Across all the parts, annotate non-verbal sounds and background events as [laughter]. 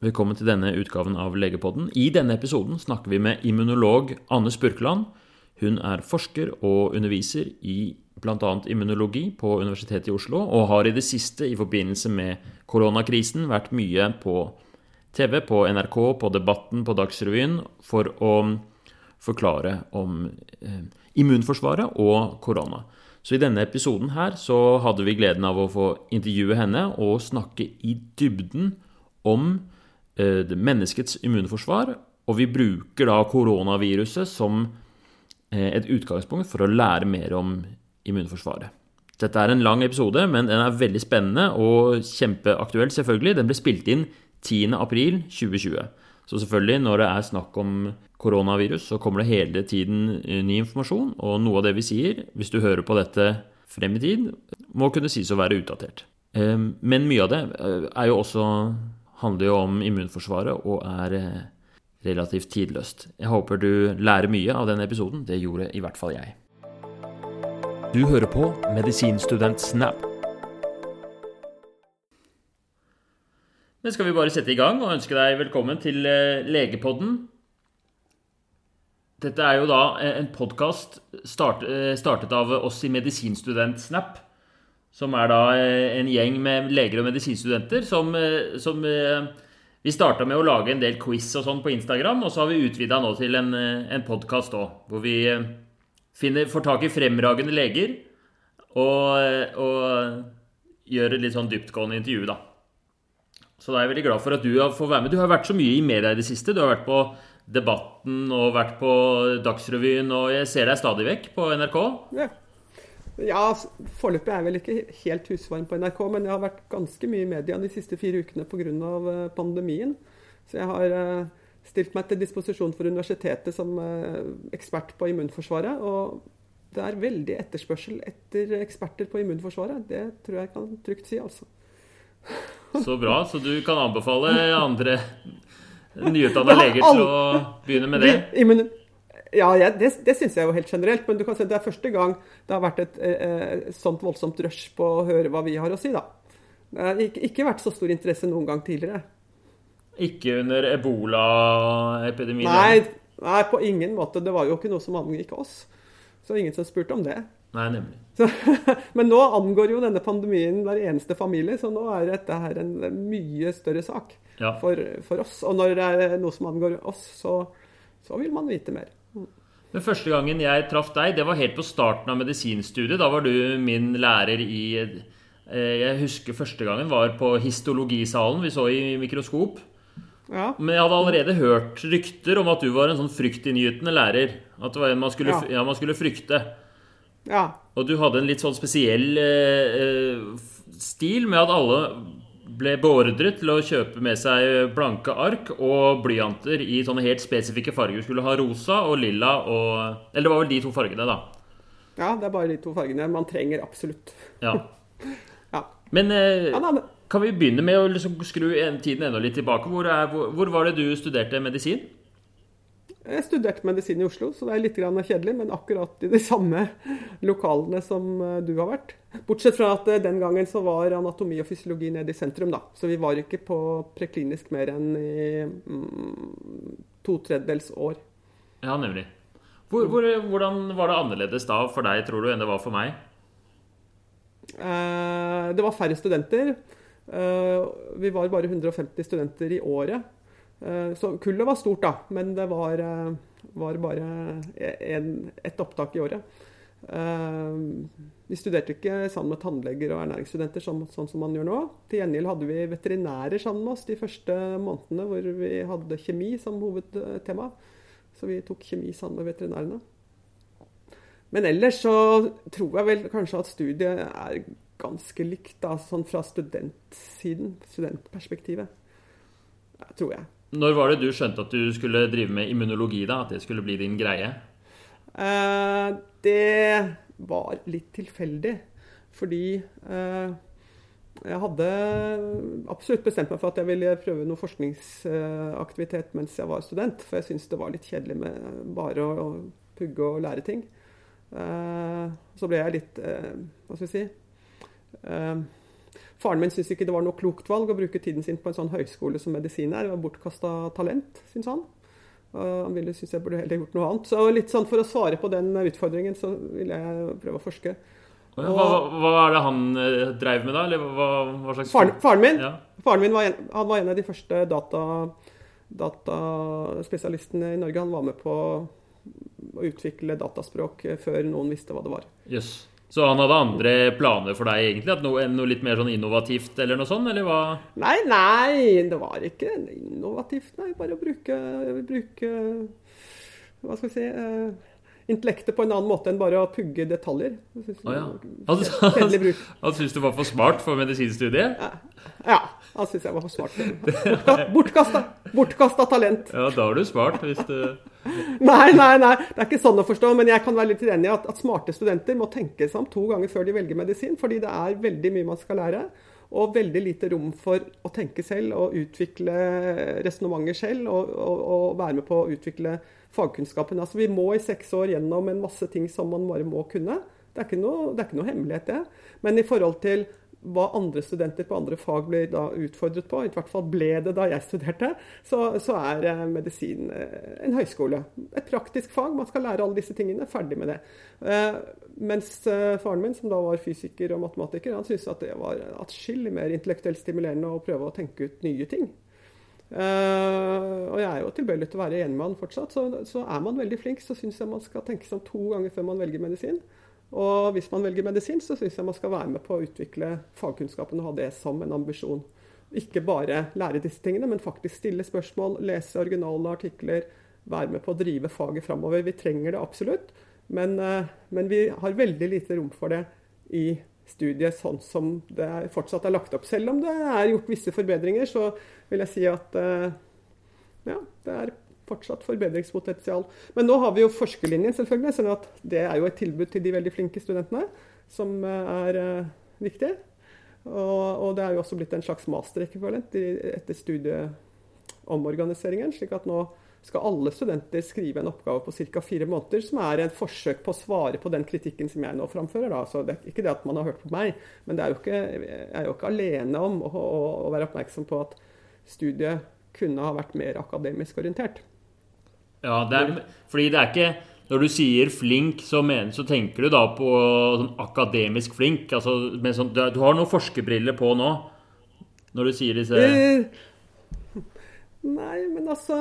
Velkommen til denne utgaven av Legepodden. I denne episoden snakker vi med immunolog Anne Spurkland. Hun er forsker og underviser i bl.a. immunologi på Universitetet i Oslo, og har i det siste, i forbindelse med koronakrisen, vært mye på TV, på NRK, på Debatten, på Dagsrevyen, for å forklare om eh, immunforsvaret og korona. Så i denne episoden her så hadde vi gleden av å få intervjue henne og snakke i dybden om menneskets immunforsvar, og vi bruker da koronaviruset som eh, et utgangspunkt for å lære mer om immunforsvaret. Dette er en lang episode, men den er veldig spennende og kjempeaktuell, selvfølgelig. Den ble spilt inn 10.4.2020. Så selvfølgelig, når det er snakk om koronavirus, så kommer det hele tiden eh, ny informasjon, og noe av det vi sier, hvis du hører på dette frem i tid, må kunne sies å være utdatert. Men mye av det er jo også handler jo om immunforsvaret og er eh, relativt tidløst. Jeg håper du lærer mye av denne episoden. Det gjorde i hvert fall jeg. Du hører på Medisinstudent Snap. Men skal vi bare sette i gang og ønske deg velkommen til eh, Legepodden. Dette er jo da eh, en podkast start, startet av oss i Medisinstudent Snap. Som er da eh, en gjeng med leger og medisinstudenter som, eh, som eh, Vi starta med å lage en del quiz og sånn på Instagram, og så har vi utvida nå til en, en podkast òg, hvor vi finner, får tak i fremragende leger og, og gjør et litt sånn dyptgående intervju, da. Så da er jeg veldig glad for at du får være med. Du har vært så mye i media i det siste. Du har vært på Debatten og vært på Dagsrevyen, og jeg ser deg stadig vekk på NRK. Ja. Ja, foreløpig er jeg vel ikke helt husvarm på NRK, men jeg har vært ganske mye i media de siste fire ukene pga. Eh, pandemien. Så jeg har eh, stilt meg til disposisjon for universitetet som eh, ekspert på immunforsvaret. Og det er veldig etterspørsel etter eksperter på immunforsvaret. Det tror jeg kan trygt si, altså. [laughs] Så bra. Så du kan anbefale andre [laughs] nyutdanna leger til å begynne med det? Ja, ja det, det syns jeg jo helt generelt. Men du kan si det er første gang det har vært et eh, sånt voldsomt rush på å høre hva vi har å si, da. Det har ikke, ikke vært så stor interesse noen gang tidligere. Ikke under ebolaepidemien? Nei, nei, på ingen måte. Det var jo ikke noe som angikk oss. Så ingen som spurte om det. Nei, nemlig. Så, [laughs] men nå angår jo denne pandemien hver eneste familie, så nå er dette her en mye større sak ja. for, for, oss. Og når det er noe som angår oss, så, så vil man vite mer. Men Første gangen jeg traff deg, det var helt på starten av medisinstudiet. Da var du min lærer i eh, Jeg husker første gangen var på histologisalen vi så i mikroskop. Ja. Men jeg hadde allerede hørt rykter om at du var en sånn fryktinngytende lærer. At det var en man skulle, ja. Ja, man skulle frykte. Ja. Og du hadde en litt sånn spesiell eh, eh stil med at alle ble beordret til å kjøpe med seg blanke ark og blyanter i sånne helt spesifikke farger. Du skulle ha rosa og lilla og Eller det var vel de to fargene, da. Ja, det er bare de to fargene man trenger absolutt. Ja. [laughs] ja. Men eh, kan vi begynne med å liksom skru tiden enda litt tilbake? Hvor, er, hvor, hvor var det du studerte medisin? Jeg studerte medisin i Oslo, så det er litt kjedelig, men akkurat i de samme lokalene som eh, du har vært. Bortsett fra at eh, den gangen så var anatomi og fysiologi nede i sentrum, da. Så vi var ikke på preklinisk mer enn i mm, to tredjedels år. Ja, nemlig. Hvor, hvor, hvordan var det annerledes da for deg, tror du, enn det var for meg? Eh, det var færre studenter. Eh, vi var bare 150 studenter i året. Eh, så kullet var stort, da, men det var, eh, var bare ett opptak i året. Eh, vi studerte ikke sammen med tannleger og ernæringsstudenter sånn, sånn som man gjør nå. Til gjengjeld hadde vi veterinærer sammen med oss de første månedene hvor vi hadde kjemi som hovedtema. Så vi tok kjemi sammen med veterinærene. Men ellers så tror jeg vel kanskje at studiet er ganske likt, da, sånn fra studentsiden, studentperspektivet. tror jeg. Når var det du skjønte at du skulle drive med immunologi? da? At det skulle bli din greie? Eh, det var litt tilfeldig. Fordi eh, jeg hadde absolutt bestemt meg for at jeg ville prøve noe forskningsaktivitet mens jeg var student. For jeg syntes det var litt kjedelig med bare å, å pugge og lære ting. Eh, så ble jeg litt eh, Hva skal vi si? Eh, Faren min syntes ikke det var noe klokt valg å bruke tiden sin på en sånn høyskole som medisin er. Det var bortkasta talent, syns han. Han ville synes jeg burde heller gjort noe annet. Så litt sånn For å svare på den utfordringen, så ville jeg prøve å forske. Hva, hva er det han drev dreiv med, da? Eller hva, hva slags Faren, faren min, Ja. faren min var, en, han var en av de første data, dataspesialistene i Norge. Han var med på å utvikle dataspråk eh, før noen visste hva det var. Jøss. Så han hadde andre planer for deg, egentlig? At noe, noe litt mer sånn innovativt, eller noe sånt? Eller hva? Nei, nei, det var ikke innovativt. Nei, bare å bruke, bruke Hva skal vi si uh, Intellektet på en annen måte enn bare å pugge detaljer. Synes Å ja. Han, han, han syntes du var for smart for medisinstudiet? Ja, han syntes jeg var for smart. [laughs] Bortkasta, bortkasta talent. Ja, da var du smart. Hvis du [laughs] Nei, nei, nei, det er ikke sånn å forstå. Men jeg kan være litt enig i at, at smarte studenter må tenke seg om to ganger før de velger medisin. Fordi det er veldig mye man skal lære. Og veldig lite rom for å tenke selv og utvikle resonnementer selv. Og, og, og være med på å utvikle fagkunnskapen. Altså, vi må i seks år gjennom en masse ting som man bare må kunne. Det er ikke noe, det er ikke noe hemmelighet, det. Men i forhold til hva andre studenter på andre fag blir da utfordret på, i hvert fall ble det da jeg studerte, så, så er eh, medisin eh, en høyskole. Et praktisk fag. Man skal lære alle disse tingene. Ferdig med det. Eh, mens faren min, som da var fysiker og matematiker, han syntes at det var atskillig mer intellektuelt stimulerende å prøve å tenke ut nye ting. Uh, og jeg er jo tilbøyelig til å være enig med han fortsatt. Så, så er man veldig flink, så syns jeg man skal tenke seg om to ganger før man velger medisin. Og hvis man velger medisin, så syns jeg man skal være med på å utvikle fagkunnskapen og ha det som en ambisjon. Ikke bare lære disse tingene, men faktisk stille spørsmål, lese originale artikler, være med på å drive faget framover. Vi trenger det absolutt, men, eh, men vi har veldig lite rom for det i studiet sånn som det fortsatt er lagt opp. Selv om det er gjort visse forbedringer, så vil jeg si at eh, ja, det er fortsatt forbedringspotensial. Men nå har vi jo forskerlinjen, selvfølgelig. sånn at det er jo et tilbud til de veldig flinke studentene, som eh, er eh, viktig. Og, og det er jo også blitt en slags masterekvivalent etter studieomorganiseringen. slik at nå skal alle studenter skrive en oppgave på ca. fire måneder, som er en forsøk på å svare på den kritikken som jeg nå framfører. Da. Så det er ikke det at man har hørt på meg, men det er jo ikke, jeg er jo ikke alene om å, å, å være oppmerksom på at studiet kunne ha vært mer akademisk orientert. Ja, det er, fordi det er ikke Når du sier flink, så, mener, så tenker du da på sånn akademisk flink. Altså, sånn, du, du har noen forskerbriller på nå når du sier disse Eh, Nei, men altså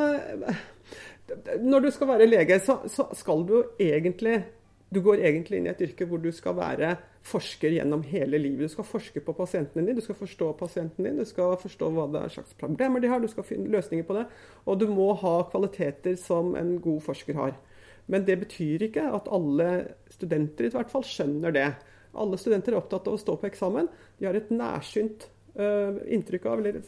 Når du skal være lege, så, så skal du jo egentlig Du går egentlig inn i et yrke hvor du skal være forsker gjennom hele livet. Du skal forske på pasientene dine, du skal forstå pasienten din, du skal forstå hva det er slags problemer de har, du skal finne løsninger på det. Og du må ha kvaliteter som en god forsker har. Men det betyr ikke at alle studenter i hvert fall skjønner det. Alle studenter er opptatt av å stå på eksamen. De har et nærsynt uh, inntrykk av, eller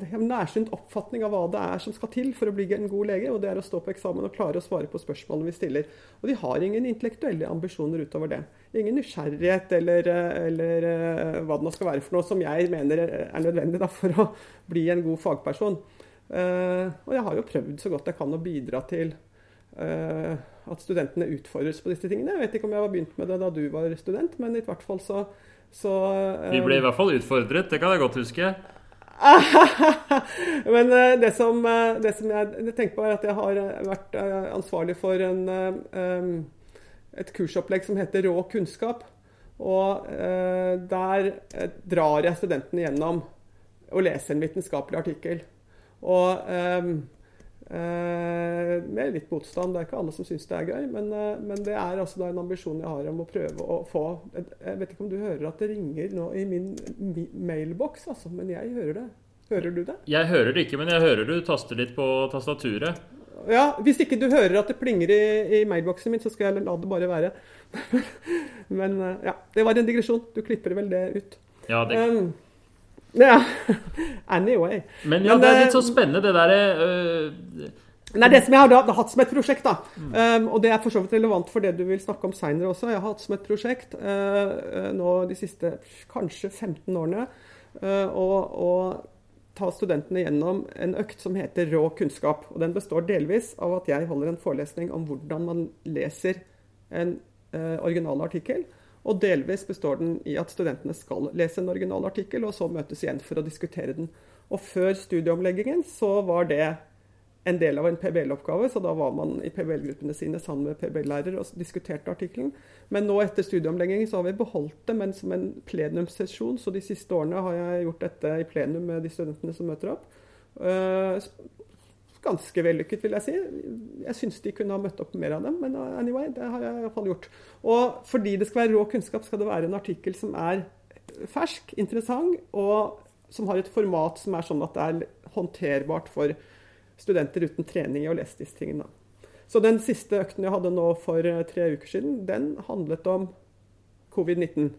nærsynt oppfatning av hva det er som skal til for å bli en god lege, og det er å stå på eksamen og klare å svare på spørsmålene vi stiller. Og de har ingen intellektuelle ambisjoner utover det. Ingen nysgjerrighet eller, eller øh, hva det nå skal være for noe som jeg mener er nødvendig da, for å bli en god fagperson. Uh, og jeg har jo prøvd så godt jeg kan å bidra til uh, at studentene utfordres på disse tingene. Jeg vet ikke om jeg var begynt med det da du var student, men i hvert fall så, så eh, Vi ble i hvert fall utfordret, det kan jeg godt huske. [laughs] Men eh, det som, eh, det som jeg, tenker på, er at jeg har eh, vært ansvarlig for en, et kursopplegg som heter Rå kunnskap. Og der drar jeg studentene gjennom og leser en vitenskapelig artikkel. Og med litt motstand. Det er ikke alle som syns det er gøy, men, eh, men det er altså da en ambisjon jeg har om å prøve å få Jeg vet ikke om du hører at det ringer nå i min mailboks, altså, men jeg hører det. Hører du det? Jeg hører det ikke, men jeg hører du taster litt på tastaturet. Ja, Hvis ikke du hører at det plinger i, i mailboksen min, så skal jeg la det bare være. [laughs] Men eh, ja, det var en digresjon. Du klipper vel det ut. Ja, det, Um, ja. [laughs] Anyway. men ja, men det er litt så spennende, det derre øh, Nei, Det som jeg har da, hatt som et prosjekt, da, um, og det er for så vidt relevant for det du vil snakke om seinere også Jeg har hatt som et prosjekt uh, nå de siste kanskje 15 årene uh, å å ta studentene gjennom en økt som heter Rå kunnskap. og Den består delvis av at jeg holder en forelesning om hvordan man leser en uh, original artikkel, Og delvis består den i at studentene skal lese en original artikkel, og så møtes igjen for å diskutere den. Og før studieomleggingen så var det en del av en PBL-oppgave, så da var man i PBL-gruppene sine sammen med PBL-lærere og diskuterte artikkelen. Men nå etter studieomleggingen så har vi beholdt det, men som en plenumssesjon. Så de siste årene har jeg gjort dette i plenum med de studentene som møter opp. Uh, ganske vellykket, vil jeg si. Jeg syns de kunne ha møtt opp mer av dem, men anyway, det har jeg iallfall gjort. Og fordi det skal være rå kunnskap, skal det være en artikkel som er fersk, interessant, og som har et format som er sånn at det er håndterbart for studenter uten trening i å lese disse tingene. Så den siste økten jeg hadde nå for eh, tre uker siden, den handlet om covid-19.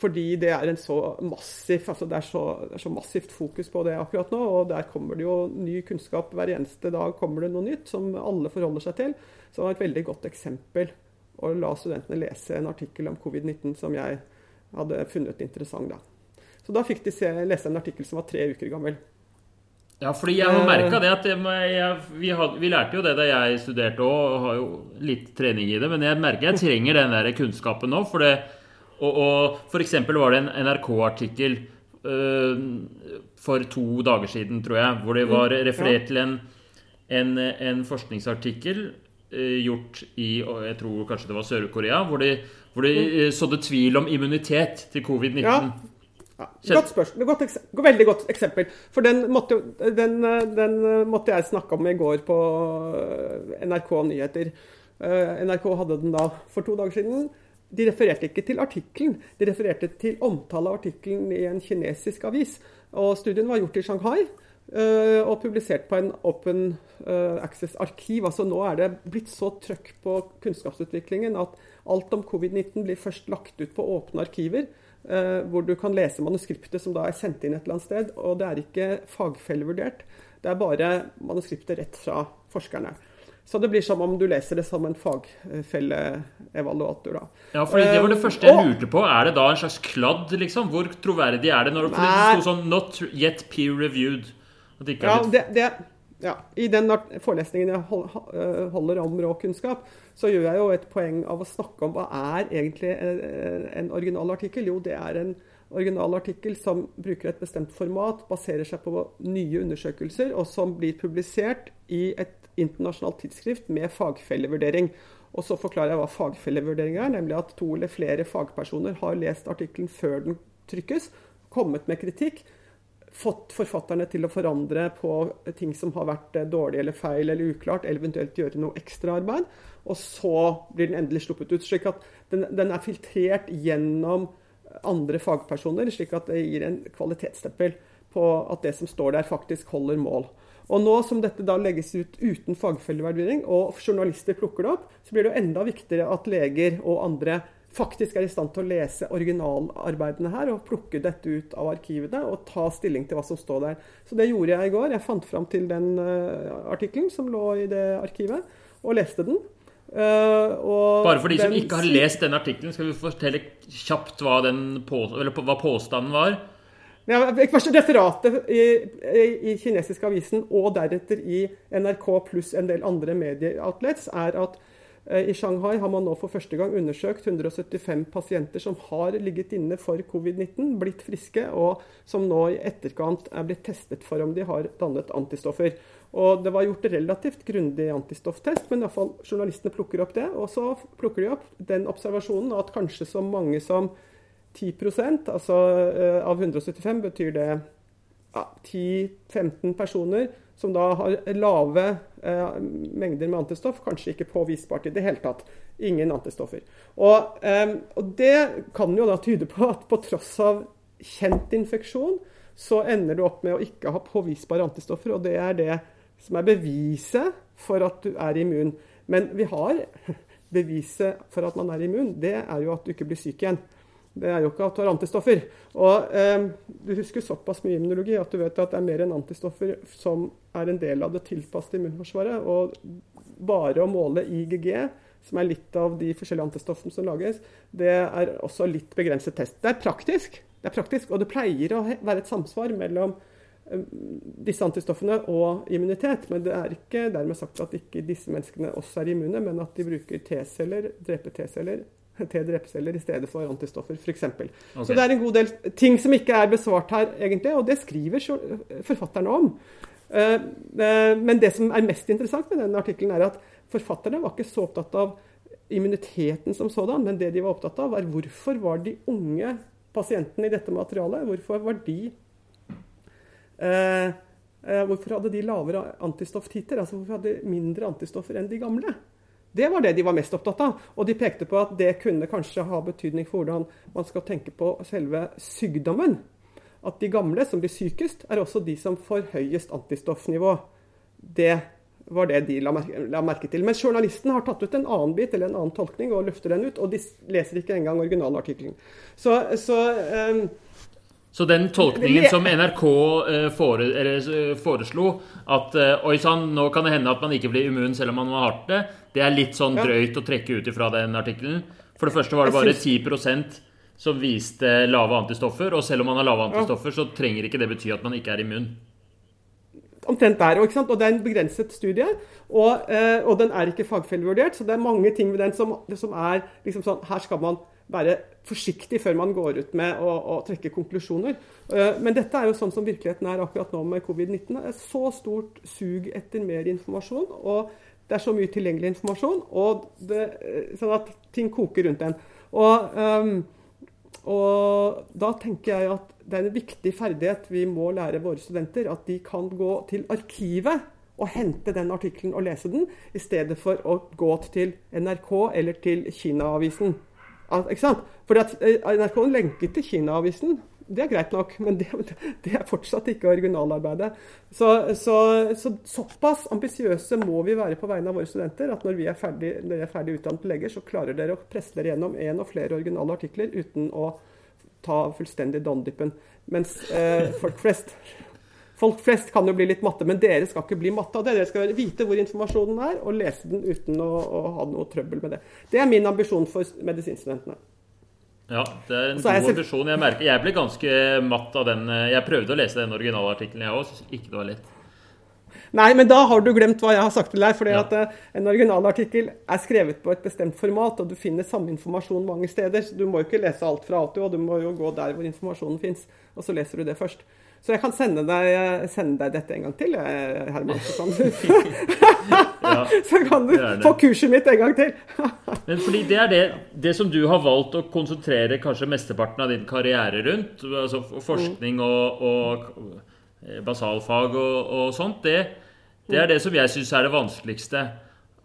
Fordi det er, så massiv, altså det, er så, det er så massivt fokus på det akkurat nå. Og der kommer det jo ny kunnskap. Hver eneste dag kommer det noe nytt som alle forholder seg til. Så det var et veldig godt eksempel å la studentene lese en artikkel om covid-19 som jeg hadde funnet interessant. da. Så da fikk de se, lese en artikkel som var tre uker gammel. Ja, fordi jeg har merka det at jeg, jeg, vi, had, vi, lærte jo det da jeg studerte òg, og har jo litt trening i det. Men jeg merker jeg trenger den der kunnskapen nå. For det, og, og f.eks. var det en NRK-artikkel uh, for to dager siden, tror jeg, hvor det var referert til en, en, en forskningsartikkel uh, gjort i jeg tror kanskje det var Sør-Korea, hvor de, hvor de uh, sådde tvil om immunitet til covid-19. Ja. Ja, godt spørsmål. Godt eksempel, veldig godt eksempel. For den måtte, den, den måtte, jeg snakke om i går på NRK Nyheter. NRK hadde den da for to dager siden. De refererte ikke til artikkelen, de refererte til omtale av artikkelen i en kinesisk avis. Og Studien var gjort i Shanghai uh, og publisert på en open uh, access-arkiv. Altså Nå er det blitt så trøkk på kunnskapsutviklingen at alt om covid-19 blir først lagt ut på åpne arkiver. Uh, hvor du kan lese manuskriptet som da er sendt inn et eller annet sted. Og det er ikke fagfellevurdert. Det er bare manuskriptet rett fra forskerne. Så det blir som om du leser det som en fagfelleevaluator. da. Ja, for det var det første jeg lurte på. Er det da en slags kladd, liksom? Hvor troverdig er det når det sto sånn 'not yet peer reviewed'? Det ja, det, det, ja, I den forelesningen jeg holder om råkunnskap, så gjør jeg jo et poeng av å snakke om hva er egentlig en original artikkel. Jo, det er en original artikkel som bruker et bestemt format, baserer seg på nye undersøkelser, og som blir publisert i et internasjonalt tidsskrift med fagfellevurdering. Og så forklarer jeg hva fagfellevurdering er, nemlig at to eller flere fagpersoner har lest artikkelen før den trykkes, kommet med kritikk, fått forfatterne til å forandre på ting som har vært dårlig eller feil eller uklart, eller eventuelt gjøre noe ekstraarbeid. Og så blir den endelig sluppet ut. slik at den, den, er filtrert gjennom andre fagpersoner, slik at det gir en kvalitetsstempel på at det som står der, faktisk holder mål. Og nå som dette da legges ut uten fagfellevurdering, og journalister plukker det opp, så blir det jo enda viktigere at leger og andre faktisk er i stand til å lese originalarbeidene her og plukke dette ut av arkivene og ta stilling til hva som står der. Så det gjorde jeg i går. Jeg fant fram til den uh, artikkelen som lå i det arkivet, og leste den. Uh, Bare for de som ikke har lest den artikkelen, skal vi fortelle kjapt hva, på, hva påstanden var? Jeg først referatet i, i, kinesiske avisen og deretter i NRK pluss en del andre medieoutlets, er at eh, i Shanghai har man nå for første gang undersøkt 175 pasienter som har ligget inne for covid-19, blitt friske, og som nå i etterkant er blitt testet for om de har dannet antistoffer. Og Det var gjort relativt grundig antistofftest, men i fall journalistene plukker opp det. Og så plukker de opp den observasjonen at kanskje så mange som 10 altså uh, av 175 betyr det ja, 10-15 personer som da har lave uh, mengder med antistoff, kanskje ikke påvisbart i det hele tatt. Ingen antistoffer. Og, um, og, det kan jo da tyde på at på tross av kjent infeksjon, så ender du opp med å ikke ha påvisbare antistoffer. Og det er det som er beviset for at du er immun. Men vi har [laughs] beviset for at man er immun, det er jo at du ikke blir syk igjen det er jo ikke at du har antistoffer. Og eh, Du husker såpass mye immunologi at du vet at det er mer enn antistoffer som er en del av det tilpassede immunforsvaret. Og bare å måle IGG, som er litt av de forskjellige antistoffene som lages, det er også litt begrenset test. Det er praktisk, det er praktisk og det pleier å være et samsvar mellom eh, disse antistoffene og immunitet. Men det er ikke dermed sagt at ikke disse menneskene også er immune, men at de bruker T-celler, dreper T-celler [laughs] T-drepsceller i stedet for antistoffer, f.eks. Okay. Så det er en god del ting som ikke er besvart her, egentlig, og det skriver forfatterne om. Eh, eh, men det som er mest interessant med denne artikkelen, er at forfatterne var ikke så opptatt av immuniteten som sådan, men det de var opptatt av, var hvorfor var de unge pasientene i dette materialet hvorfor var de eh, Eh, hvorfor hadde de lavere antistofftiter? Altså hvorfor hadde de mindre antistoffer enn de gamle? Det var det de var mest opptatt av. Og de pekte på at det kunne kanskje ha betydning for hvordan man skal tenke på selve sykdommen. At de gamle som blir sykest, er også de som får høyest antistoffnivå. Det var det de la merke, la merke til. Men journalisten har tatt ut en annen bit eller en annen tolkning og løfter den ut. Og de leser ikke engang originalartikkelen. Så, så um, så den tolkningen som NRK eh, fore, eh, foreslo, at eh, oi sann, nå kan det hende at man ikke blir immun selv om man har hatt det, det er litt sånn drøyt å trekke ut ifra den artikkelen. For det første var det bare 10% som viste lave antistoffer. Og selv om man har lave antistoffer, så trenger ikke det bety at man ikke er immun. Omtrent der. sant? og det er en begrenset studie, og, og den er ikke fagfellevurdert. Så det er mange ting ved den som, som er liksom sånn Her skal man være forsiktig før man går ut med å, å trekke konklusjoner. Uh, men dette er jo sånn som virkeligheten er akkurat nå med covid-19. Det er så stort sug etter mer informasjon. og det er så mye tilgjengelig informasjon, og det, eh, sånn at ting koker rundt en. Og, um, og, da tenker jeg at det er en viktig ferdighet vi må lære våre studenter. At de kan gå til arkivet og hente den artikkelen og lese den, i stedet for å gå til NRK eller til Kina-avisen. Ikke sant? Fordi at eh, NRK lenket til Kina-avisen. Det er greit nok, men det, [laughs] det, er fortsatt ikke originalarbeidet. Så, så, så såpass ambisiøse må vi være på vegne av våre studenter at når vi er ferdig, dere er ferdig utdannet leger, så klarer dere å presse dere gjennom én og flere originale artikler uten å ta fullstendig dondypen, Mens eh, folk flest Folk flest kan jo bli litt matte, men dere skal ikke bli matte av det. Dere skal vite hvor informasjonen er, og lese den uten å, å ha noe trøbbel med det. Det er min ambisjon for medisinstudentene. Ja, det er en god ambisjon. Jeg merker, jeg ble ganske matt av den. Eh, jeg prøvde å lese den originalartikkelen, jeg òg. Syns ikke det var lett. Nei, men da har du glemt hva jeg har sagt til deg. fordi ja. at uh, En originalartikkel er skrevet på et bestemt format, og du finner samme informasjon mange steder. så Du må jo ikke lese alt fra A til Å, du må jo gå der hvor informasjonen fins. Og så leser du det først. Så jeg kan sende deg, sende deg dette en gang til, Herman. [laughs] [laughs] Så kan du, ja, så kan du få kurset mitt en gang til. [laughs] Men fordi det er det, det, som du har valgt å konsentrere kanskje mesteparten av din karriere rundt, altså forskning og, og eh, basalfag og, og sånt, det, det, er det som jeg syns er det vanskeligste.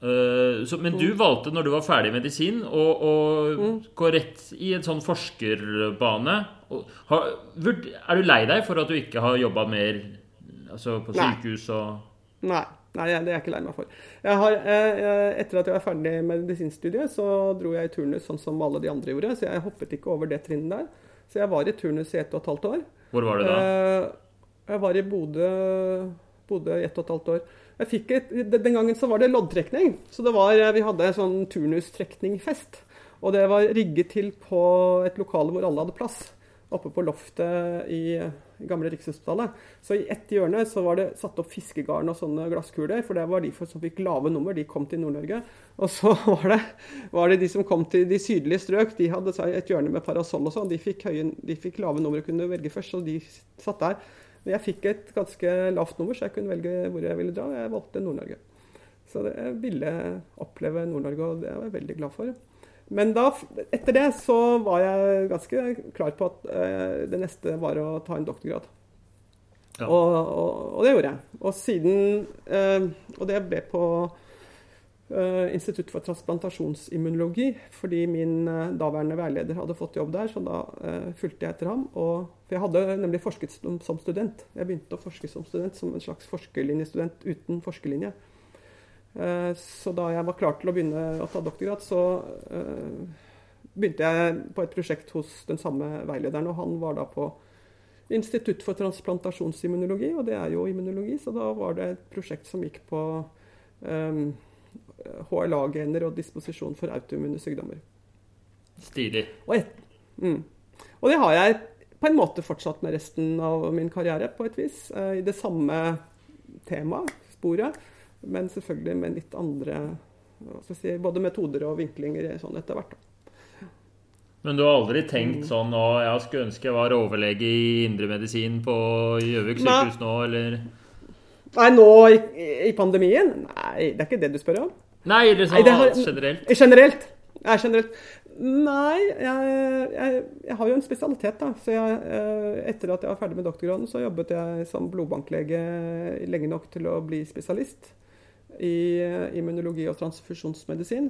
Uh, så, men du mm. valgte, når du var ferdig i medisin, å, å mm. gå rett i en sånn forskerbane. Har, er du lei deg for at du ikke har jobba mer altså på sykehus og Nei. Nei, det er jeg ikke lei meg for. Har, eh, etter at jeg var ferdig med medisinstudiet, så dro jeg i turnus sånn som alle de andre gjorde. Så jeg hoppet ikke over det trinnet der. Så jeg var i turnus i ett og et halvt år. Hvor var du da? Eh, jeg var i Bodø, Bodø i ett og et halvt år. Et, den gangen så var det loddtrekning. Så det var, vi hadde en sånn turnustrekningfest. Og det var rigget til på et lokale hvor alle hadde plass. Oppe på loftet i gamle Rikshospitalet. Så i ett hjørne så var det satt opp fiskegarn og sånne glasskuler. For det var de som fikk lave nummer. De kom til Nord-Norge. Og så [laughs] var det, var det, de som kom til de sydlige strøk. De hadde et hjørne med parasoll og sånn. De, de, fikk lave nummer og kunne velge først, så de satt der. Men jeg fikk et ganske lavt nummer, så jeg kunne velge hvor jeg ville dra. Jeg valgte Nord-Norge. Så det, jeg ville oppleve Nord-Norge, og det var jeg veldig glad for. Men da, etter det så var jeg ganske klar på at eh, det neste var å ta en doktorgrad. Ja. Og, og, og, det gjorde jeg. Og siden eh, Og det ble på Institutt for transplantasjonsimmunologi, fordi min uh, daværende veileder hadde fått jobb der. Så da uh, fulgte jeg etter ham. Og, for jeg hadde nemlig forsket som, student. Jeg begynte å forske som student, som en slags forskerlinjestudent uten forskerlinje. så da jeg var klar til å begynne å ta doktorgrad, så begynte jeg på et prosjekt hos den samme veilederen. Og han var da på Institutt for transplantasjonsimmunologi, og det er jo immunologi, så da var det et prosjekt som gikk på um, HLA-gener og disposisjon for autoimmune sykdommer. Stilig. Og, et, mm. og, det har jeg på en måte fortsatt med resten av min karriere, på et vis. Eh, I det samme temaet, sporet, men selvfølgelig med litt andre si, både metoder og vinklinger sånn etter hvert. Men du har aldri tenkt sånn å, jeg skulle ønske jeg var overlege i indremedisin på Gjøvik sykehus nå, eller Nei, nå i, i pandemien? Nei, det er ikke det du spør om. Nei, sånn Nei, det har- generelt. Generelt. Ja, generelt. Nei, jeg, jeg, jeg har jo en spesialitet, da. Så jeg, eh, etter at jeg var ferdig med doktorgraden, så jobbet jeg som blodbanklege lenge nok til å bli spesialist i eh, immunologi og transfusjonsmedisin.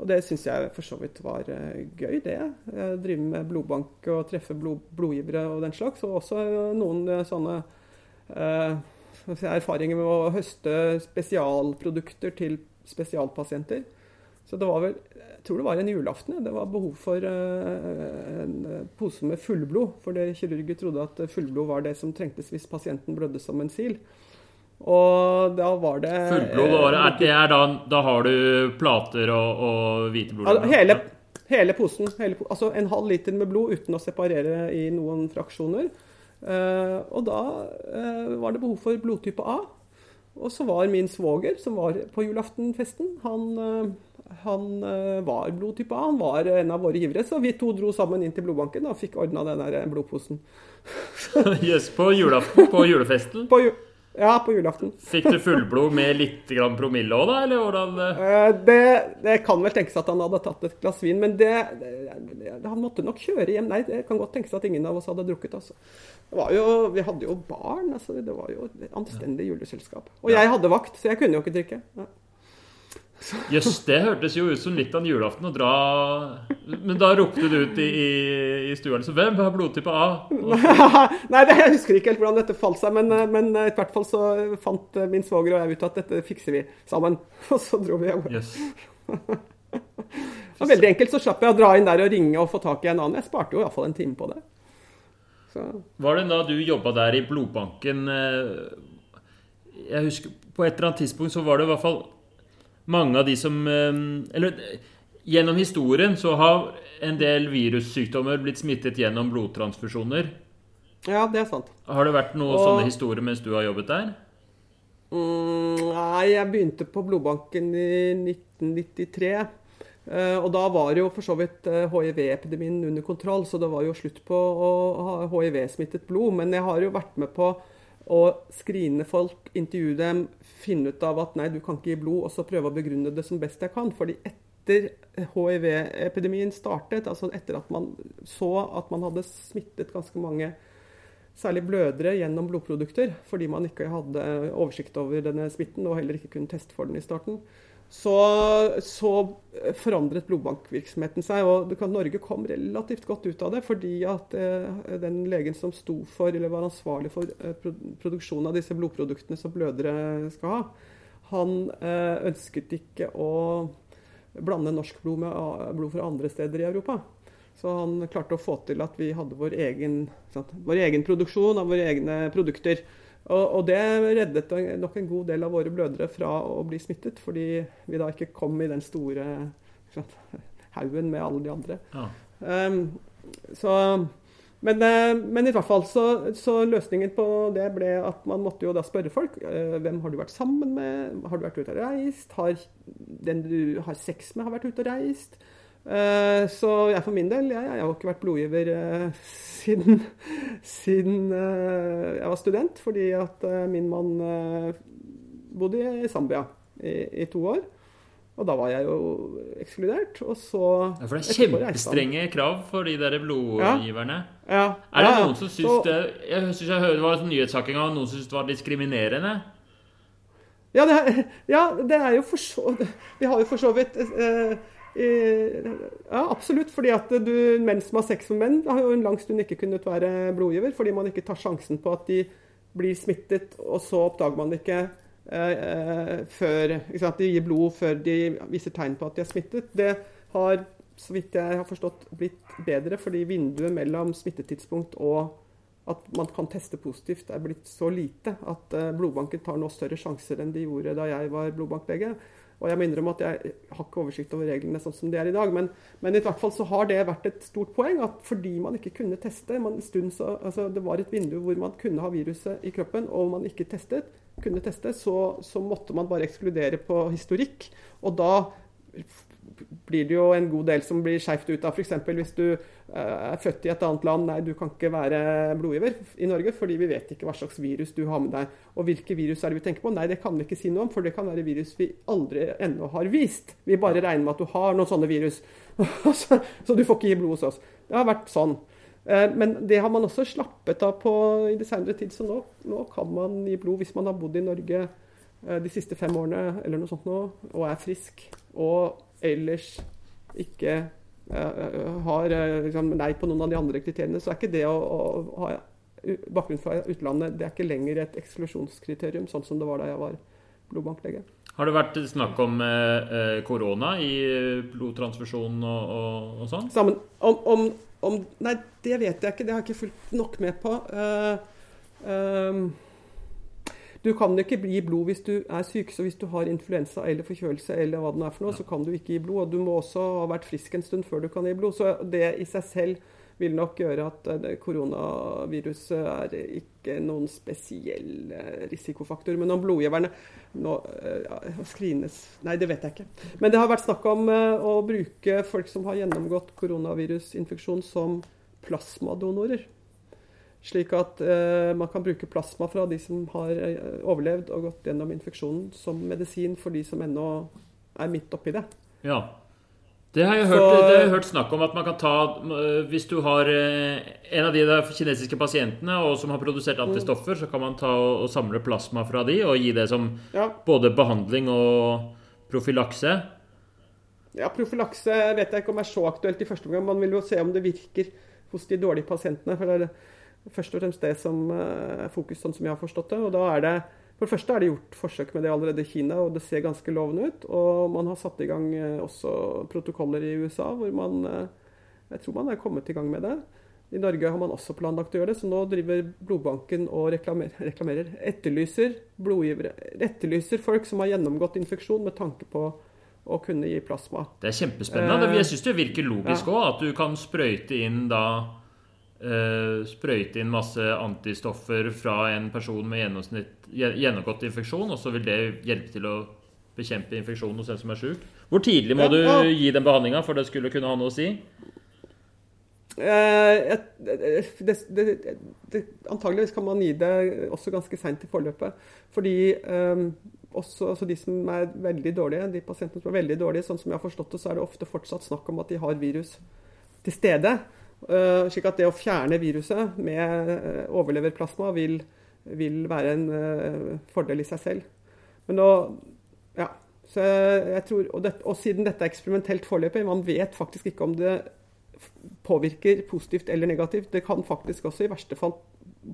Og det syns jeg for så vidt var eh, gøy, det. Drive med blodbank og treffe blod, blodgivere og den slags. Og også noen sånne eh, erfaringer med å høste spesialprodukter til spesialpasienter. Så det var vel Jeg tror det var en julaften. Det var behov for eh, en eh, pose med fullblod. For det kirurger trodde at fullblod var det som trengtes hvis pasienten blødde som en sil. Og da var det Fullblod, var, er, det er da, da har du plater og, og hvite Ja, blodlegemer? hele, hele posen. Hele, altså en halv liter med blod uten å separere i noen fraksjoner. Eh, og da eh, var det behov for blodtype A. Og så var min svoger, som var på julaftenfesten, han, eh, han eh, var blodtype A. Han var en av våre givere. Så vi to dro sammen inn til blodbanken og fikk ordna den der blodposen. [laughs] Jøss, på julaften, på julefesten. På, ju- ja, på julaften. Fikk du fullblod med litt grann promille òg, da? Eller hvordan eh? Eh, Det, det kan vel tenkes at han hadde tatt et glass vin, men det, det, han måtte nok kjøre hjem. Nei, det kan godt tenkes at ingen av oss hadde drukket. Altså. Det var jo, vi hadde jo barn. Altså, det var jo et anstendig juleselskap. Og jeg hadde vakt, så jeg kunne jo ikke drikke. Ja. Jøss, det hørtes jo ut som litt av en julaften å dra Men da ropte du ut i, i, i stua liksom Hvem har blodtype A? [laughs] Nei, det, jeg husker ikke helt hvordan dette falt seg, men, men i hvert fall så fant eh, min svoger og jeg ut at dette fikser vi sammen. [laughs] Og så dro vi hjem. Yes. Det var veldig enkelt, så slapp jeg å dra inn der og ringe og få tak i en annen. Jeg sparte jo iallfall en time på det. Så. Var det da du jobba der i blodbanken eh, Jeg husker På et eller annet tidspunkt så var det i hvert fall mange av de som eh, Eller gjennom historien så har en del virussykdommer blitt smittet gjennom blodtransfusjoner. Ja, det er sant. Har det vært noen Og- sånne historier mens du har jobbet der? Mm, nei, jeg begynte på blodbanken i 1993. Eh, og da var jo for så vidt eh, hiv-epidemien under kontroll, så det var jo slutt på å ha hiv-smittet blod. Men jeg har jo vært med på å skrine folk, intervjue dem, finne ut av at nei, du kan ikke gi blod, og så prøve å begrunne det som best jeg kan. Fordi etter hiv-epidemien startet, altså etter at man så at man hadde smittet ganske mange særlig blødere gjennom blodprodukter, fordi man ikke hadde oversikt over denne smitten og heller ikke kunne teste for den i starten, så, så forandret blodbankvirksomheten seg. og kan, Norge kom relativt godt ut av det, fordi at eh, den legen som sto for, eller var ansvarlig for eh, produksjonen av disse blodproduktene som blødere skal ha, han eh, ønsket ikke å blande norsk blod med blod fra andre steder i Europa. Så han klarte å få til at vi hadde vår egen, sant, vår egen produksjon av våre egne produkter. Og, og det reddet nok en god del av våre blødere fra å bli smittet, fordi vi da ikke kom i den store sant, [laughs] haugen med alle de andre. Ja. Um, så, men, eh, men i hvert fall så, så løsningen på det ble at man måtte jo da spørre folk Uh, hvem har du vært sammen med, har du vært ute og reist, har den du har sex med har vært ute og reist. Eh, så jeg for min del, jeg, jeg har ikke vært blodgiver eh, siden, [laughs] siden eh, jeg var student, fordi at min mann bodde i Zambia i, i to år. Og da var jeg jo ekskludert. Og så Ja, for det er kjempestrenge krav for de der blodgiverne. Ja, Er det ja, ja. noen som syns Så- det Jeg synes jeg hørte det var en nyhetssak en gang, noen som syntes det var diskriminerende? Ja, det er, ja, det er jo for så Vi har jo for så vidt eh, Ja, absolutt. Fordi at du, menn som har sex med menn, har jo en lang stund ikke kunnet være blodgiver. Fordi man ikke tar sjansen på at de blir smittet, og så oppdager man det ikke eh, eh, før ikke sant? De gir blod før de viser tegn på at de er smittet. Det har, så vidt jeg har forstått, blitt bedre fordi vinduet mellom smittetidspunkt og at man kan teste positivt er blitt så lite at eh, blodbanken tar nå større sjanser enn de gjorde da jeg var blodbanklege. Og jeg må innrømme at jeg har ikke oversikt over reglene sånn som de er i dag. Men, men i hvert fall så har det vært et stort poeng at fordi man ikke kunne teste man så, altså Det var et vindu hvor man kunne ha viruset i kroppen, og man ikke testet, kunne teste, så, så måtte man bare ekskludere på historikk. Og da blir det jo en god del som blir skeivt ut av. F.eks. hvis du eh, er født i et annet land. Nei, du kan ikke være blodgiver i Norge, fordi vi vet ikke hva slags virus du har med deg. Og hvilke virus er det vi tenker på? Nei, det kan vi ikke si noe om, for det kan være virus vi aldri ennå har vist. Vi bare regner med at du har noen sånne virus, [laughs] så du får ikke gi blod hos oss. Det har vært sånn. Eh, men det har man også slappet av på i det senere tid, så nå, nå kan man gi blod hvis man har bodd i Norge eh, de siste fem årene eller noe sånt nå, og er frisk. Og ellers ikke uh, har liksom, nei på noen av de andre kriteriene, så er ikke det å, å ha bakgrunn fra utlandet det er ikke lenger et eksklusjonskriterium, sånn som det var da jeg var blodbanklege. Har det vært snakk om eh, korona i blodtransfusjon og, og, og sånn? Sammen, om, om, om, Nei, det vet jeg ikke. Det har jeg ikke fulgt nok med på. Uh, um, du kan ikke gi blod hvis du er syk. Så hvis du har influensa eller forkjølelse, eller hva det er for noe, så kan du ikke gi blod. Og du må også ha vært frisk en stund før du kan gi blod. Så det i seg selv vil nok gjøre at koronaviruset er ikke noen spesiell risikofaktor. Men om blodgiverne nå ja, screenes Nei, det vet jeg ikke. Men det har vært snakk om å bruke folk som har gjennomgått koronavirusinfeksjon som plasmadonorer. Slik at eh, man kan bruke plasma fra de som har eh, overlevd og gått gjennom infeksjonen, som medisin for de som ennå er midt oppi det. Ja. Det har, jeg hørt, Så, det har jeg hørt snakk om at man kan ta eh, Hvis du har eh, en av de kinesiske pasientene og som har produsert mm. antistoffer, så kan man ta og, og samle plasma fra de og gi det som ja. både behandling og profylakse. Ja, profylakse vet jeg ikke om er så aktuelt i første omgang. Man vil jo se om det virker hos de dårlige pasientene. for det er først og fremst det som eh, er fokus, sånn som jeg har forstått det. Og da er det For det første er det gjort forsøk med det allerede i Kina, og det ser ganske lovende ut. Og man har satt i gang eh, også protokoller i USA hvor man eh, Jeg tror man er kommet i gang med det. I Norge har man også planlagt å gjøre det, så nå driver blodbanken og reklamerer, reklamerer etterlyser blodgivere. Etterlyser folk som har gjennomgått infeksjon med tanke på å kunne gi plasma. Det er kjempespennende. Jeg syns det virker logisk òg, ja. at du kan sprøyte inn da sprøyte inn masse antistoffer fra en person med gjennomgått infeksjon, og så vil det hjelpe til å bekjempe infeksjonen hos den som er sjuk. Hvor tidlig må du gi den behandlinga for det skulle kunne ha noe å si? Det, det, det, antageligvis kan man gi det også ganske seint i forløpet. Fordi eh, også altså de som er veldig dårlige, de pasientene som er veldig dårlige, sånn som jeg har forstått det, så er det ofte fortsatt snakk om at de har virus til stede. Uh, slik at det å fjerne viruset med uh, overleverplasma vil, vil, være en uh, fordel i seg selv. Men nå Ja. Tror, og, det, og, siden dette er eksperimentelt foreløpig, man vet faktisk ikke om det påvirker positivt eller negativt. Det kan faktisk også i verste fall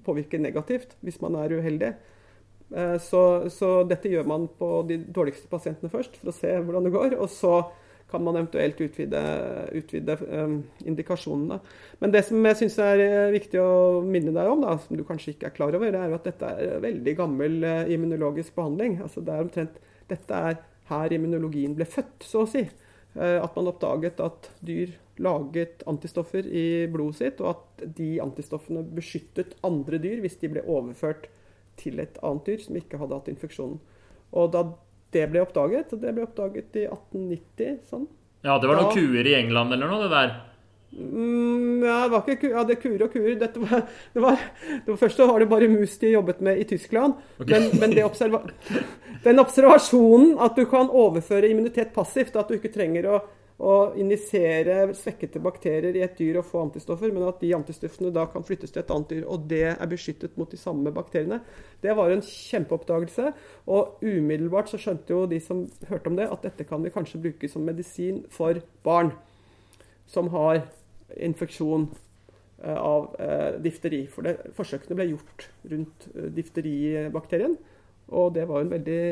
påvirke negativt hvis man er uheldig. Så, så dette gjør man på de dårligste pasientene først, for å se hvordan det går. Og så kan man eventuelt utvide, utvide um, indikasjonene. Men det som jeg syns er eh, viktig å minne deg om, da, som du kanskje ikke er klar over, er at dette er veldig gammel uh, immunologisk behandling. Altså det er omtrent, dette er her immunologien ble født, så å si. At man oppdaget at dyr laget antistoffer i blodet sitt, og at de antistoffene beskyttet andre dyr hvis de ble overført til et annet dyr som ikke hadde hatt infeksjonen. Og da det ble oppdaget. Og det ble oppdaget i 1890. sånn. Ja, det var noen da, kuer i England eller noe, det der? Mm, ja, det var ikke ja, det er kuer og kuer. Dette var, [laughs] det var, det var først var det bare mus de jobbet med i Tyskland. Okay. Men, men observa [laughs] den observasjonen at du kan overføre immunitet passivt, at du ikke trenger å å injisere svekkede bakterier i et dyr og få antistoffer, men at de antistoffene da kan flyttes til et annet dyr, og det er beskyttet mot de samme bakteriene. Det var en kjempeoppdagelse. Og umiddelbart så skjønte jo de som hørte om det, at dette kan vi kanskje bruke som medisin for barn som har infeksjon eh, av eh, difteri. For det, forsøkene ble gjort rundt eh, difteribakterien. Og det var en veldig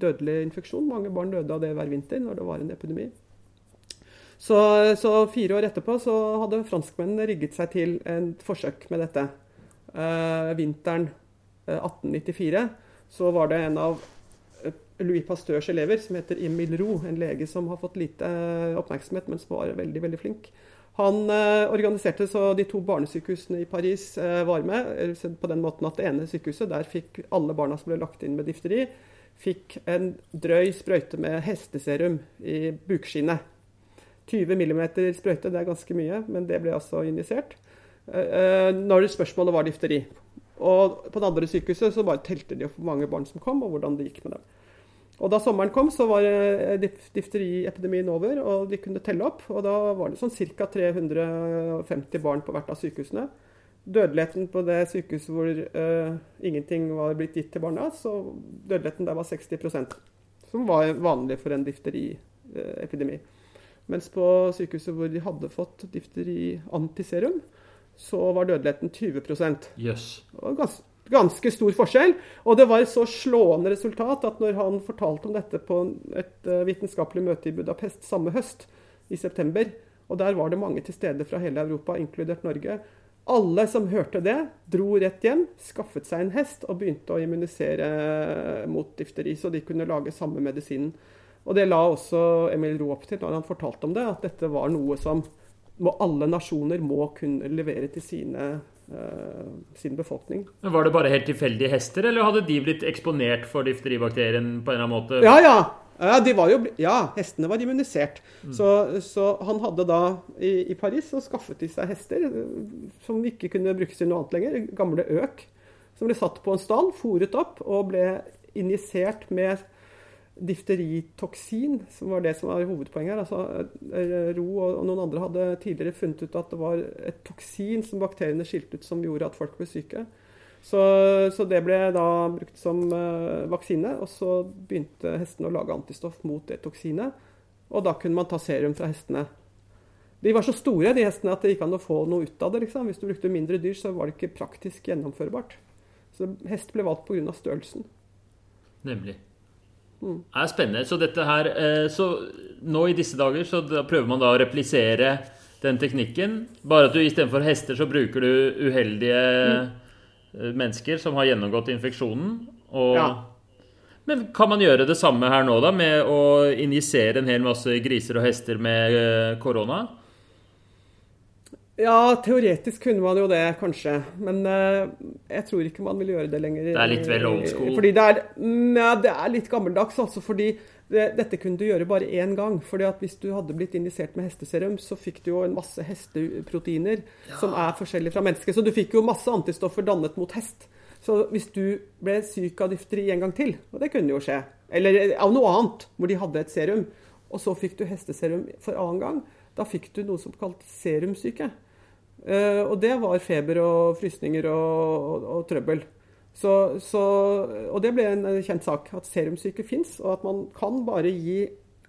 dødelig infeksjon. Mange barn døde av det hver vinter når det var en epidemi. Så, så, fire år etterpå så hadde franskmennene rigget seg til et forsøk med dette. Uh, vinteren 1894 eh, så var det en av eh, Louis Pasteurs elever som heter Emil Roux, en lege som har fått lite oppmerksomhet, men som var veldig veldig flink. Han organiserte så de to barnesykehusene i Paris var med. på den måten at Det ene sykehuset der fikk alle barna som ble lagt inn med difteri, fikk en drøy sprøyte med hesteserum i bukskinnet. 20 mm sprøyte, det er ganske mye, men det ble altså injisert. Uh, når spørsmålet var difteri. Og på det andre sykehuset så bare telte de hvor mange barn som kom, og hvordan det gikk med dem. Og Da sommeren kom, så var difteriepidemien over, og de kunne telle opp. og Da var det sånn ca. 350 barn på hvert av sykehusene. Dødeligheten på det sykehuset hvor uh, ingenting var blitt gitt til barna, så dødeligheten der var 60% som var vanlig for en difteriepidemi. Mens på sykehuset hvor de hadde fått difteri-antiserum, så var dødeligheten 20% Yes. Gans, ganske stor forskjell. Og det var et så slående resultat at når han fortalte om dette på et uh, vitenskapelig møte i Budapest samme høst, i september, og der var det mange til stede fra hele Europa, inkludert Norge, alle som hørte det, dro rett hjem, skaffet seg en hest og begynte å immunisere mot difteri, så de kunne lage samme medisinen. Og Det la også Emil Roe opp til når han fortalte om det, at dette var noe som må, alle nasjoner må kunne levere til sine, uh, sin befolkning. Men Var det bare helt tilfeldige hester, eller hadde de blitt eksponert for difteribakterien på en eller annen måte? Ja, ja. Ja, jo, ja, hestene var immunisert. Mm. Så, så, han hadde da i, i, Paris så skaffet de seg hester som ikke kunne brukes til noe annet lenger. Gamle øk. Som ble satt på en stall, fòret opp og ble injisert med difteritoksin, som var det som var hovedpoenget her. Altså, Ro og noen andre hadde tidligere funnet ut at det var et toksin som bakteriene skilte ut, som gjorde at folk ble syke. Så, så, det ble da brukt som uh, vaksine, og så begynte hestene å lage antistoff mot det toksinet. Og da kunne man ta serum fra hestene. De var så store, de hestene, at det gikk an å få noe ut av det. Liksom. Hvis du brukte mindre dyr, så var det ikke praktisk gjennomførbart. Så hest ble valgt pga. størrelsen. Nemlig. Mm. Er spennende. Så dette her eh, Så nå i disse dager så prøver man da å replisere den teknikken. Bare at du istedenfor hester så bruker du uheldige mm Eh, mennesker som har gjennomgått infeksjonen. Og, ja. Men kan man gjøre det samme her nå, da, med å injisere en hel masse griser og hester med eh, korona? Ja, teoretisk kunne man jo det, kanskje. Men uh, jeg tror ikke man vil gjøre det lenger. Det er litt vel old school? Fordi det er, nei, det er litt gammeldags, altså. Fordi det, dette kunne du gjøre bare én gang. fordi at Hvis du hadde blitt injisert med hesteserum, så fikk du jo en masse hesteproteiner ja. som er forskjellige fra mennesker. Så du fikk jo masse antistoffer dannet mot hest. Så hvis du ble syk av difteri en gang til, og det kunne jo skje, eller av noe annet hvor de hadde et serum, og så fikk du hesteserum for annen gang, da fikk du noe som kalt serumsyke. Uh, og det var feber og frysninger og, og, og trøbbel. Så, så, og det ble en kjent sak, at serumsyke fins, og at man kan bare gi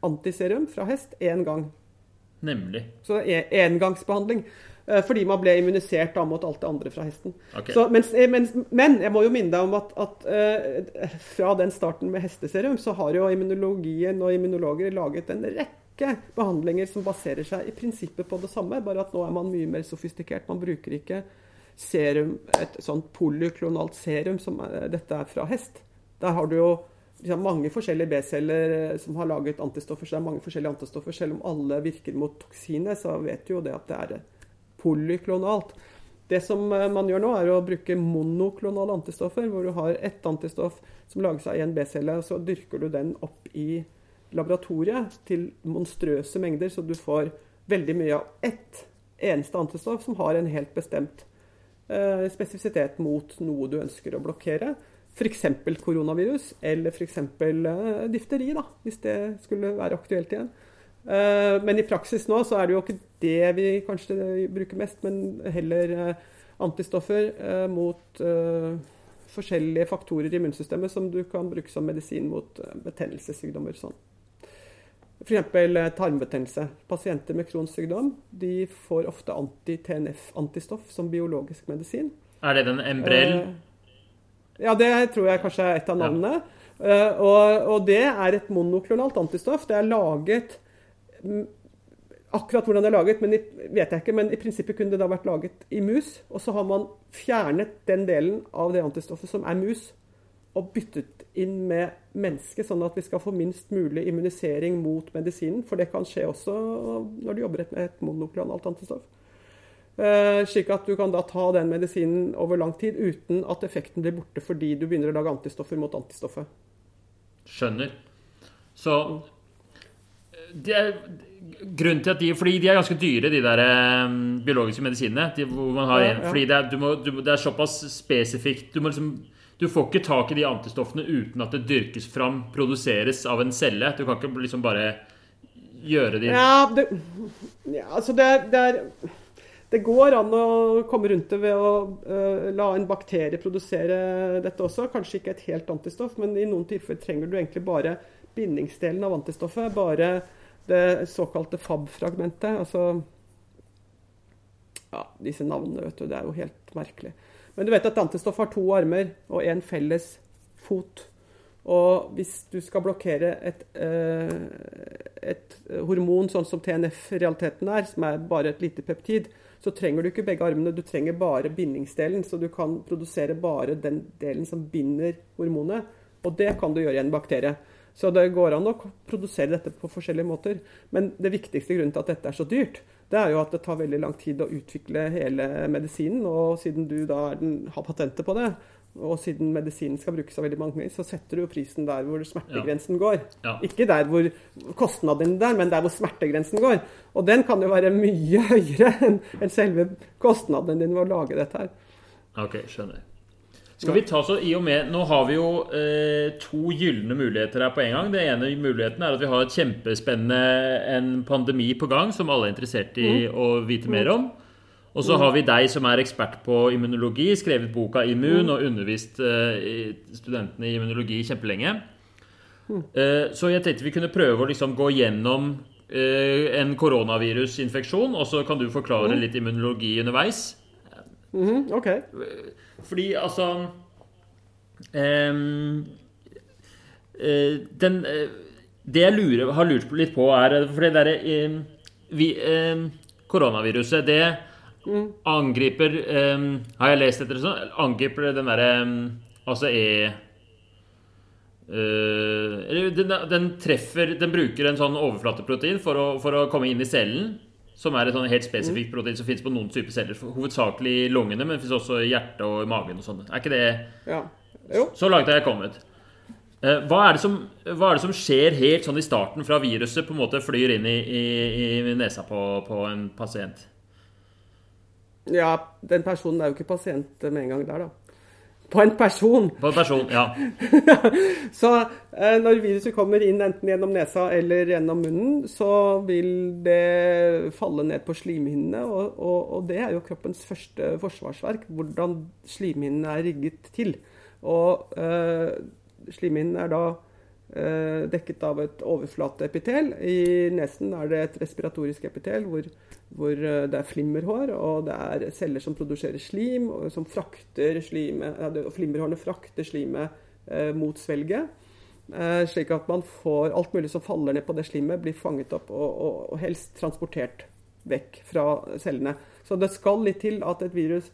antiserum fra hest én gang. Nemlig. Så engangsbehandling. Eh, fordi man ble immunisert da mot alt det andre fra hesten. Okay. Så, mens, eh, mens, men jeg må jo minne deg om at, at uh, fra den starten med hesteserum, så har jo immunologien og immunologer laget en rekke behandlinger som baserer seg i prinsippet på det samme, bare at nå er man mye mer sofistikert. Man bruker ikke serum, et sånt polyklonalt serum som dette er fra hest. Der har du jo liksom, mange forskjellige B-celler eh, som har laget antistoffer. Så det er mange forskjellige antistoffer. Selv om alle virker mot toksinet, så vet du jo det at det er polyklonalt. Det som eh, man gjør nå, er å bruke monoklonale antistoffer, hvor du har ett antistoff som lages av én B-celle, og så dyrker du den opp i laboratoriet til monstrøse mengder, så du får veldig mye av ett eneste antistoff som har en helt bestemt Eh, spesifisitet mot noe du ønsker å blokkere. F.eks. koronavirus, eller f.eks. Eh, difteri, da, hvis det skulle være aktuelt igjen. Eh, men i praksis nå så er det jo ikke det vi kanskje bruker mest, men heller antistoffer mot forskjellige faktorer i immunsystemet som du kan bruke som medisin mot betennelsessykdommer. sånn. F.eks. Eh, tarmbetennelse. Pasienter med Crohns sykdom de får ofte anti-TNF-antistoff som biologisk medisin. Er det den Embrel? Eh, ja, det tror jeg kanskje er et av navnene. Ja. Eh, og, og, det er et monoklonalt antistoff. Det er laget Akkurat hvordan det er laget, men i, vet jeg ikke, men i prinsippet kunne det da vært laget i mus. Og så har man fjernet den delen av det antistoffet som er mus, og byttet inn med mennesket, sånn at vi skal få minst mulig immunisering mot medisinen. For det kan skje også når du jobber med et monoklonalt antistoff. Eh, slik at du kan da ta den medisinen over lang tid uten at effekten blir borte fordi du begynner å lage antistoffer mot antistoffet. Skjønner. Så det er, Grunnen til at de Fordi de er ganske dyre, de der um, biologiske medisinene. De, hvor man har en, fordi det er, du må, du, det er såpass spesifikt du, må liksom, du får ikke tak i de antistoffene uten at det dyrkes fram, produseres av en celle. Du kan ikke liksom bare gjøre de Ja, det, ja altså det, det er Det går an å komme rundt det ved å uh, la en bakterie produsere dette også. Kanskje ikke et helt antistoff, men i noen tilfeller trenger du egentlig bare bindingsdelen av antistoffet. Bare det såkalte FAB-fragmentet. Altså Ja, disse navnene, vet du. Det er jo helt merkelig. Men du vet at antistoff har to armer og en felles fot. Og hvis du skal blokkere et, eh, et hormon sånn som TNF realiteten er, som er bare et lite peptid, så trenger du ikke begge armene. Du trenger bare bindingsdelen. Så du kan produsere bare den delen som binder hormonet. Og det kan du gjøre i en bakterie. Så det går an å produsere dette på forskjellige måter. Men det viktigste grunnen til at dette er så dyrt, det er jo at det tar veldig lang tid å utvikle hele medisinen. Og siden du da er den, har patentet på det, og siden medisinen skal brukes av veldig mange, så setter du jo prisen der hvor smertegrensen går. Ja. Ikke der hvor kostnaden der, men der hvor smertegrensen går. Og den kan jo være mye [laughs] høyere enn selve kostnaden din ved å lage dette her. Ok, skjønner. Skal vi ta så i og med Nå har vi jo eh, to gylne muligheter her på en gang. Det ene muligheten er at vi har et kjempespennende en pandemi på gang som alle er interessert i å vite mer om. Og så har vi deg som er ekspert på immunologi, skrevet boka 'Immun' og undervist eh, studentene i immunologi kjempelenge. Eh, så jeg tenkte vi kunne prøve å liksom gå gjennom eh, en koronavirusinfeksjon, og så kan du forklare litt immunologi underveis. Mhm, OK. Fordi altså um, uh, Den uh, Det jeg lurer, har lurt litt på, er For det derre eh, eh, Koronaviruset, det angriper um, Har jeg lest etter sånn? Angriper den derre Altså E uh, den, den treffer Den bruker en sånn overflateprotein for å, for å komme inn i cellen. Som er et sånn helt spesifikt protein som finnes på noen typer celler. Hovedsakelig i lungene, men fins også i hjertet og i magen. og sånne. Er ikke det Ja. Så langt har jeg kommet. Eh, Hva er, det som, hva er det som skjer helt sånn i starten, fra viruset på en måte flyr inn i, i, i nesa på, på en pasient? Ja, den personen er jo ikke pasient med en gang der, da. På en person. På en person, ja. [laughs] Så eh, når viruset kommer inn enten gjennom nesa eller gjennom munnen, så vil det falle ned på slimhinnene. Og, og, og det er jo kroppens første forsvarsverk, hvordan slimhinnene er rigget til. Og eh, slimhinnen er da eh, dekket av et overflateepitel. I nesen er det et respiratorisk epitel hvor, hvor eh, det er flimmerhår, og det er celler som produserer slim, og som frakter slime, flimmerhårene frakter slimet eh, mot svelget. Eh, slik at man får alt mulig som faller ned på det slimet, blir fanget opp og, og, og helst transportert vekk fra cellene. Så det skal litt til at et virus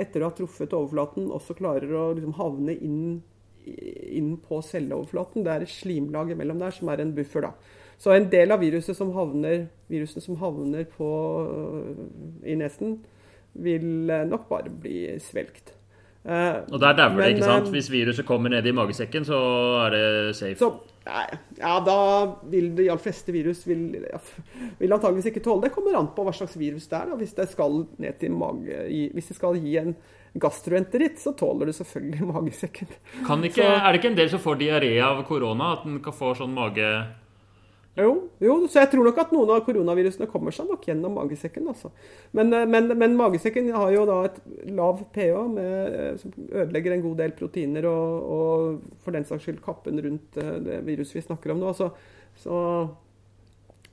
etter å ha truffet overflaten også klarer å liksom havne inn, inn på celleoverflaten. Det er et slimlag imellom der som er en buffer. da. Så en del av viruset som havner, virusen som havner på, i nesen, vil eh, nok bare bli svelgt. Uh, Og der dauer det, ikke sant? eh, Hvis viruset kommer ned i magesekken, så er det safe. Så, nei, ja, da vil de aller fleste virus vil, ja, vil antageligvis ikke tåle det. kommer an på hva slags virus det er. Da. Hvis det skal ned til mage, hvis det skal gi en gastroenteritt, så tåler du selvfølgelig [laughs] magesekken. Kan ikke, så- er det ikke en del som får diaré av korona? At den kan få sånn mage... Jo, jo, så jeg tror nok at noen av koronavirusene kommer seg nok gjennom magesekken. Altså. Men, eh, men, men magesekken har jo da et lav pH med, eh, som ødelegger en god del proteiner og, og for den saks skyld kappen rundt eh, det viruset vi snakker om nå. Så, så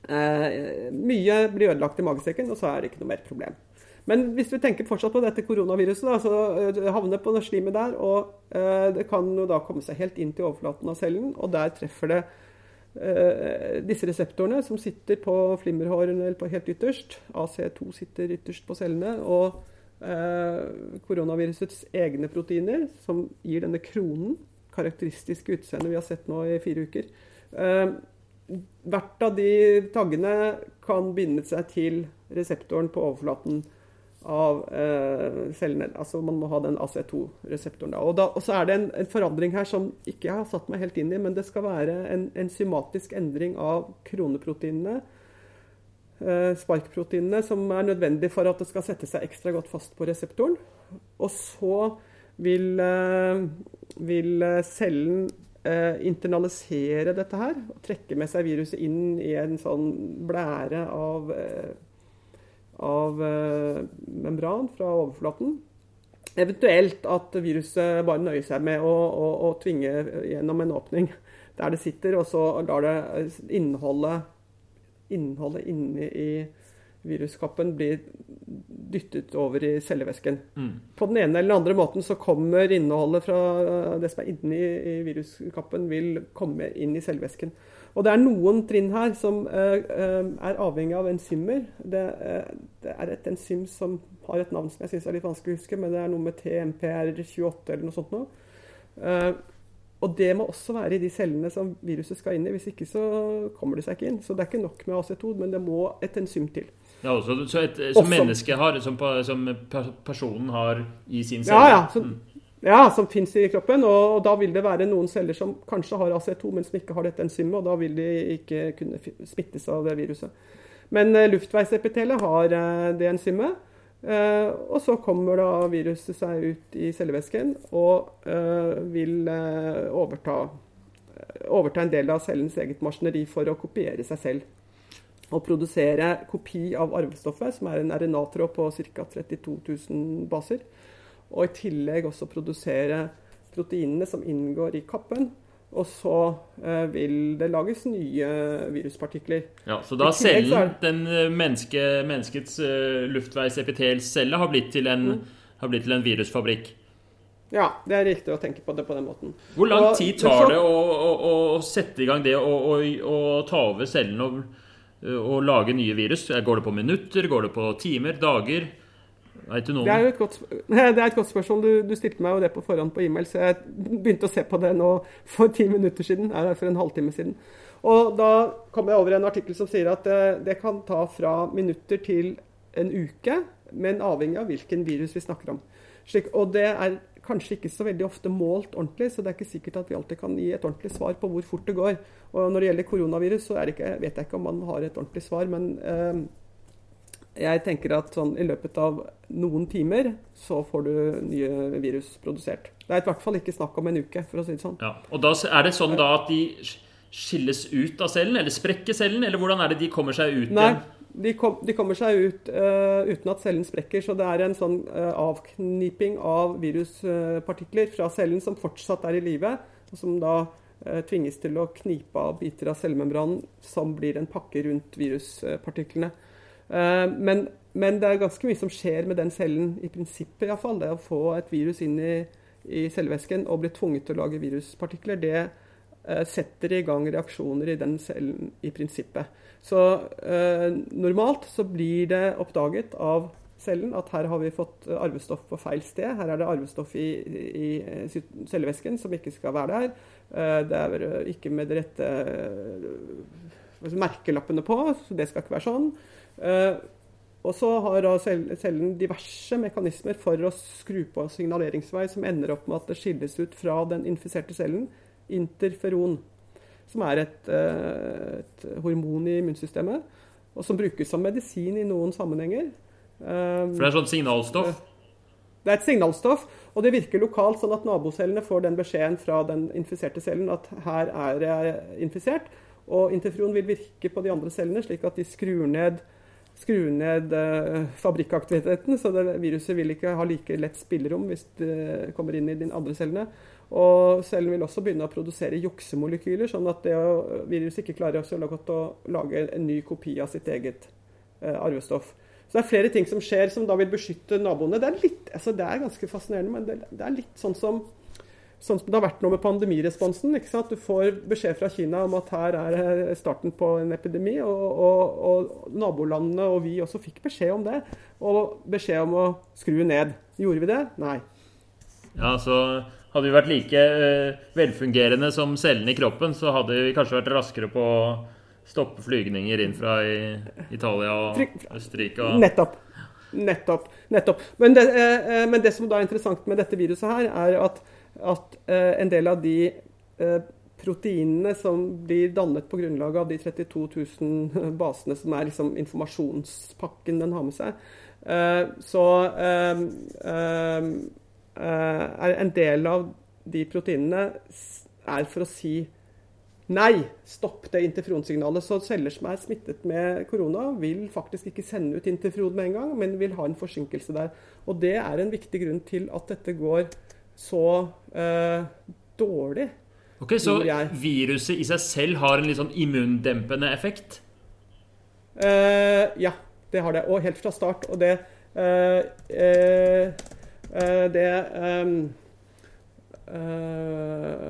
eh, mye blir ødelagt i magesekken, og så er det ikke noe mer problem. Men hvis vi tenker fortsatt på dette koronaviruset, da, så havner det på slimet der, og eh, det kan jo da komme seg helt inn til overflaten av cellen, og der treffer det disse reseptorene som sitter på flimmerhårene eller på helt ytterst. AC2 sitter ytterst på cellene. Og eh, koronavirusets egne proteiner, som gir denne kronen, karakteristiske utseendet vi har sett nå i fire uker. Eh, hvert av de taggene kan binde seg til reseptoren på overflaten av eh, cellene. Altså man må ha den AC2-reseptoren. da. Og, og, så er det en, en, forandring her som ikke jeg har satt meg helt inn i, men det skal være en enzymatisk endring av kroneproteinene. Eh, sparkproteinene som er nødvendig for at det skal sette seg ekstra godt fast på reseptoren. Og så vil, eh, vil cellen eh, internalisere dette her og trekke med seg viruset inn i en sånn blære av eh, av eh, membran fra overflaten. Eventuelt at viruset bare nøyer seg med å, å, å, tvinge gjennom en åpning der det sitter, og så lar det innholdet, innholdet inni i viruskappen bli dyttet over i cellevæsken. Mm. På den ene eller den andre måten så kommer innholdet fra det som er inni i viruskappen, vil komme inn i cellevæsken. Og det er noen trinn her som uh, er avhengig av enzymer. Det, uh, det, er et enzym som har et navn som jeg syns er litt vanskelig å huske, men det er noe med TMPR28 eller noe sånt noe. Og det må også være i de cellene som viruset skal inn i. Hvis ikke så kommer det seg ikke inn. Så det er ikke nok med acetod, men det må et enzym til. Ja, også, så et, som mennesket har, som, som, personen har i sin celle? Ja, ja. Så, mm. Ja, som fins i kroppen. Og, og, da vil det være noen celler som kanskje har AC2, men som ikke har dette enzymet. Og da vil de ikke kunne smittes av det viruset. Men eh, luftveisepitelet har eh, det enzymet. Eh, og så kommer da viruset seg ut i cellevæsken og vil overta, overta en del av cellens eget maskineri for å kopiere seg selv. Og produsere kopi av arvestoffet, som er en RNA-tråd på ca. 32 000 baser. Og i tillegg også produsere proteinene som inngår i kappen. Og så eh, vil det lages nye viruspartikler. Ja, Så da cellen, den eh, menneske, menneskets uh, luftveisepitelscelle, har, blitt til en, mm. har blitt til en virusfabrikk? Ja, det er riktig å tenke på det på den måten. Hvor lang tid tar så, det å, å, å, sette i gang det å ta over cellen og, og lage nye virus? Går det på minutter? Går det på timer? Dager? Det er jo et godt, [laughs] et godt spørsmål. Du, du, stilte meg jo det på forhånd på e-mail, så jeg begynte å se på det nå for ti minutter siden. Eller for en halvtime siden. Og da kom jeg over en artikkel som sier at det, det kan ta fra minutter til en uke, men avhengig av hvilken virus vi snakker om. Slik, og det er kanskje ikke så veldig ofte målt ordentlig, så det er ikke sikkert at vi alltid kan gi et ordentlig svar på hvor fort det går. Og når det gjelder koronavirus, så ikke, vet jeg ikke om man har et ordentlig svar, men eh, jeg tenker at sånn, i løpet av noen timer så får du nye virus produsert. Det er i hvert fall ikke snakk om en uke, for å si det sånn. Ja, og da Er det sånn da at de skilles ut av cellen, eller sprekker cellen, eller hvordan er det de kommer seg ut Nei, de, kom, de, kommer seg ut uh, uten at cellen sprekker. Så det er en sånn uh, avkniping av viruspartikler fra cellen som fortsatt er i live, og som da uh, tvinges til å knipe av biter av cellemembranen som blir en pakke rundt viruspartiklene. Eh, men, men, det er ganske mye som skjer med den cellen, i prinsippet iallfall. Det å få et virus inn i, i cellevæsken og bli tvunget til å lage viruspartikler, det eh, setter i gang reaksjoner i den cellen i prinsippet. Så eh, normalt så blir det oppdaget av cellen at her har vi fått arvestoff på feil sted. Her er det arvestoff i, i, cellevæsken som ikke skal være der. Eh, det er ikke med de rette merkelappene på, så det skal ikke være sånn. Eh, og så har cellen diverse mekanismer for å skru på signaleringsvei som ender opp med at det skilles ut fra den infiserte cellen interferon, som er et, eh, et hormon i immunsystemet, og som brukes som medisin i noen sammenhenger. For det er sånn signalstoff? Det er et signalstoff, og det virker lokalt, sånn at nabocellene får den beskjeden fra den infiserte cellen at her er jeg infisert. Og interferon vil virke på de andre cellene, slik at de skrur ned skru ned eh, fabrikkaktiviteten, så det, viruset vil ikke ha like lett spillerom hvis det kommer inn i de andre cellene. Og cellen vil også begynne å produsere juksemolekyler, sånn at det viruset ikke klarer så godt å lage en ny kopi av sitt eget eh, arvestoff. Så det er flere ting som skjer som da vil beskytte naboene. Det er, litt, altså det er ganske fascinerende, men det, er litt sånn som sånn som det har vært nå med pandemiresponsen. ikke sant? Du får beskjed fra Kina om at her er starten på en epidemi. Og, og, og, nabolandene og vi også fikk beskjed om det. Og beskjed om å skru ned. Gjorde vi det? Nei. Ja, så hadde vi vært like uh, velfungerende som cellene i kroppen, så hadde vi kanskje vært raskere på å stoppe flygninger inn fra Italia og Østerrike. Og... Nettopp. Nettopp. nettopp. Men det, eh, men det, som da er interessant med dette viruset her, er at, at eh, en del av de eh, proteinene som blir dannet på grunnlag av de 32 000 basene som er liksom informasjonspakken den har med seg, eh, så eh, eh, er en del av de proteinene er for å si Nei, stopp det interferonsignalet. Så celler som er smittet med korona, vil faktisk ikke sende ut interferon med en gang, men vil ha en forsinkelse der. Og det er en viktig grunn til at dette går så eh, dårlig. Ok, Så viruset i seg selv har en litt sånn immundempende effekt? Eh, ja, det har det. Og helt fra start. Og det eh, eh, eh Det ehm, Eh,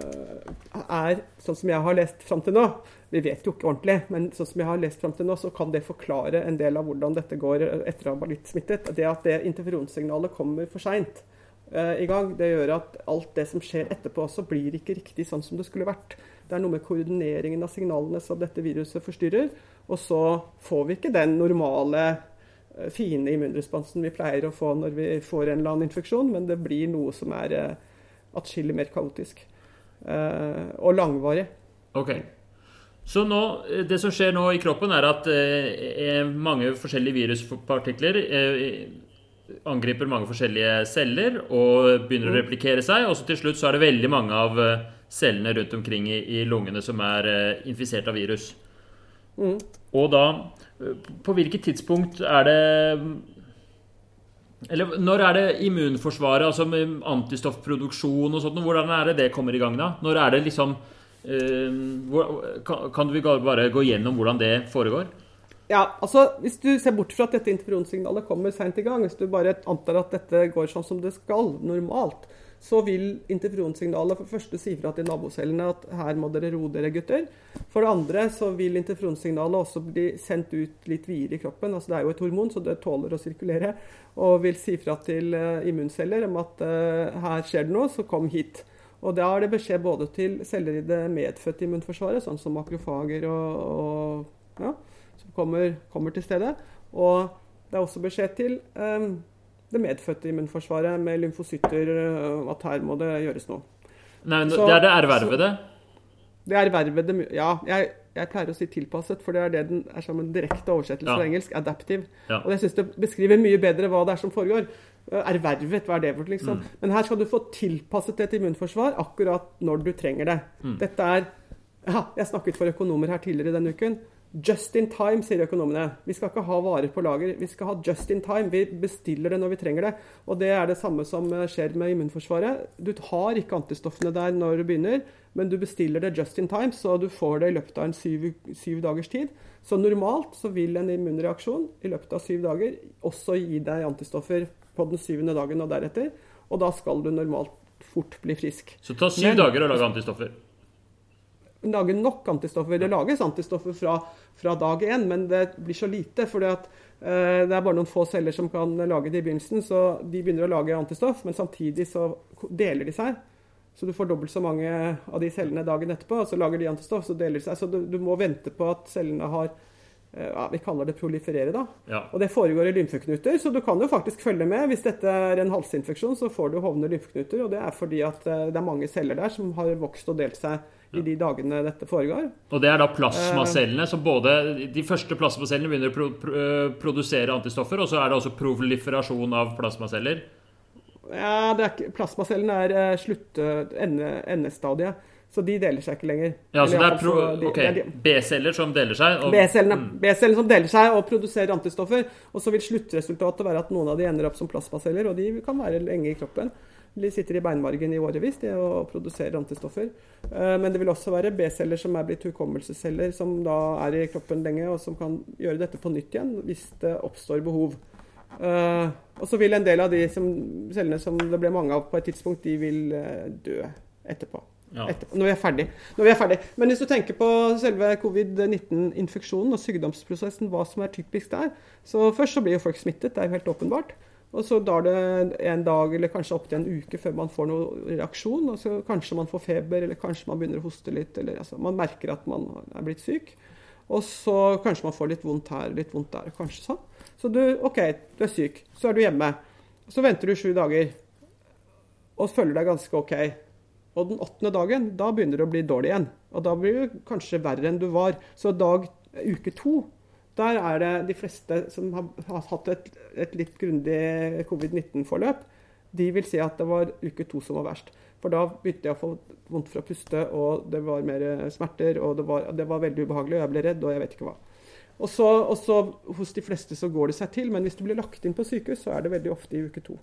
er sånn som jeg har lest fram til nå Vi vet jo ikke ordentlig, men sånn som jeg har lest fram til nå, så kan det forklare en del av hvordan dette går etter å ha blitt smittet. Det at det interferonsignalet kommer for seint i gang, det gjør at alt det som skjer etterpå også, blir ikke riktig sånn som det skulle vært. Det er noe med koordineringen av signalene som dette viruset forstyrrer. Og så får vi ikke den normale eh, fine immunresponsen vi pleier å få når vi får en eller annen infeksjon, men det blir noe som er atskillig mer kaotisk. Og langvarig. Ok. Så nå, det som skjer nå i kroppen, er at eh, mange forskjellige viruspartikler eh, angriper mange forskjellige celler og begynner mm. å replikere seg. Og så til slutt så er det veldig mange av eh, cellene rundt omkring i, i lungene som er eh, infisert av virus. Mm. Og da eh, På hvilket tidspunkt er det eller Når er det immunforsvaret, altså antistoffproduksjon og sånt, hvordan er det det kommer i gang da? Når er det liksom uh, Kan du bare gå gjennom hvordan det foregår? Ja, altså Hvis du ser bort fra at dette interferonsignalet kommer seint i gang, hvis du bare antar at dette går sånn som det skal, normalt, så vil interferonsignalet for første si fra til nabocellene at her må dere roe dere, gutter. For det andre så vil interferonsignalet også bli sendt ut litt videre i kroppen. altså Det er jo et hormon, så det tåler å sirkulere. Og vil si fra til uh, immunceller om at uh, her skjer det noe, så kom hit. Og da er det beskjed både til celler i det medfødte immunforsvaret, sånn som makrofager og, og ja, kommer, kommer, til stedet. Og det er også beskjed til um, det medfødte immunforsvaret med lymfocytter, øh, at her må det gjøres noe. Nei, men så, Det er det ervervede? Det ervervede Ja, jeg, jeg, pleier å si tilpasset, for det er det den er som en direkte oversettelse ja. fra engelsk. Adaptive. Ja. Og jeg syns det beskriver mye bedre hva det er som foregår. Øh, ervervet, hva er det for liksom? Mm. Men her skal du få tilpasset et immunforsvar akkurat når du trenger det. Mm. Dette er ja, Jeg snakket for økonomer her tidligere denne uken. Just in time, sier økonomene. Vi skal ikke ha varer på lager. Vi skal ha just in time. Vi bestiller det når vi trenger det. Og det er det samme som eh, skjer med immunforsvaret. Du har ikke antistoffene der når du begynner, men du bestiller det just in time, så du får det i løpet av en syv, syv dagers tid. Så normalt så vil en immunreaksjon i løpet av syv dager også gi deg antistoffer på den syvende dagen og deretter. Og da skal du normalt fort bli frisk. Så ta syv men, dager å lage antistoffer? Lage nok antistoffer. Det lages antistoffer fra, fra dag én, men det blir så lite. For uh, det er bare noen få celler som kan lage det i begynnelsen. Så de begynner å lage antistoff, men samtidig så deler de seg. Så du får dobbelt så mange av de cellene dagen etterpå, og så lager de antistoff, så deler de seg. Så du, du må vente på at cellene har uh, ja, Vi kaller det proliferere, da. Ja. Og det foregår i lymfeknuter, så du kan jo faktisk følge med. Hvis dette er en halsinfeksjon, så får du hovne lymfeknuter, og det er fordi at uh, det er mange celler der som har vokst og delt seg i de dagene dette foregår. Og det er da plasmacellene som både De første plasmacellene begynner å pro pro produsere antistoffer, og så er det også proliferasjon av plasmaceller? Ja, det er ikke, plasmacellene er uh, slutt ende, endestadiet. Så de deler seg ikke lenger. Ja, så det er pro, okay. B-celler som deler seg? B-cellene mm. som deler seg og produserer antistoffer. Og så vil sluttresultatet være at noen av de ender opp som plasmaceller, og de kan være lenge i kroppen. De sitter i beinmargen i årevis og produserer antistoffer. Eh, men det vil også være B-celler som er blitt hukommelsesceller, som da er i kroppen lenge, og som kan gjøre dette på nytt igjen hvis det oppstår behov. Eh, og så vil en del av de som, cellene som det ble mange av på et tidspunkt, de vil eh, dø etterpå. Ja. Etterpå, når, vi når vi er ferdig. Men hvis du tenker på selve covid-19-infeksjonen og sykdomsprosessen, hva som er typisk der så Først så blir jo folk smittet, det er jo helt åpenbart. Og så tar det en dag eller kanskje opptil en uke før man får noen reaksjon. og så Kanskje man får feber, eller kanskje man begynner å hoste litt. eller altså, Man merker at man er blitt syk. Og så kanskje man får litt vondt her, litt vondt der, kanskje sånn. Så du, OK, du er syk. Så er du hjemme. Så venter du sju dager og føler deg ganske OK. Og den åttende dagen, da begynner det å bli dårlig igjen. Og da blir du kanskje verre enn du var. Så dag uke to, der er det de fleste som har, har hatt et, et litt grundig covid-19-forløp, de vil si at det var uke to som var verst. For da begynte jeg å få vondt for å puste, og det var mer smerter, og det var, det var veldig ubehagelig, og jeg ble redd, og jeg vet ikke hva. Og så, og så hos de fleste så går det seg til, men hvis du blir lagt inn på sykehus, så er det veldig ofte i uke to.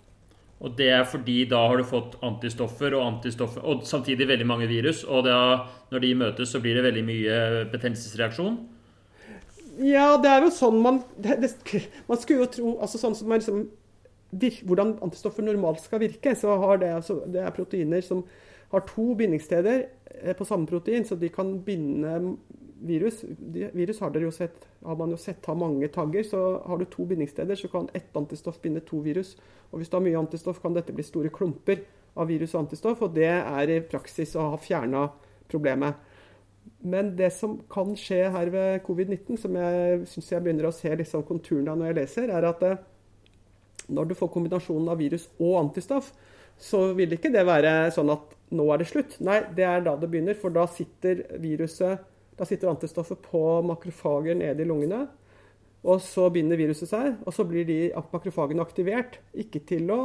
Og det er fordi da har du fått antistoffer og antistoffer, og samtidig veldig mange virus. Og da, når de møtes, så blir det veldig mye betennelsesreaksjon. Ja, det er jo sånn man det, det, Man skulle jo tro altså sånn som er liksom, vir, Hvordan antistoffer normalt skal virke, så har det, altså, det er proteiner som har to bindingssteder eh, på samme protein, så de kan binde virus. De, virus har, jo sett, har man jo sett har mange tagger. Så har du to bindingssteder, så kan ett antistoff binde to virus. Og hvis du har mye antistoff, kan dette bli store klumper av virus og antistoff, og det er i praksis å ha fjerna problemet. Men det som kan skje her ved covid-19, som jeg syns jeg begynner å se liksom konturene av når jeg leser, er at eh, når du får kombinasjonen av virus og antistoff, så vil ikke det være sånn at nå er det slutt. Nei, det er da det begynner. For da sitter viruset, da sitter antistoffet på makrofager nede i lungene. Og så binder viruset seg, og så blir de makrofagene aktivert. Ikke til å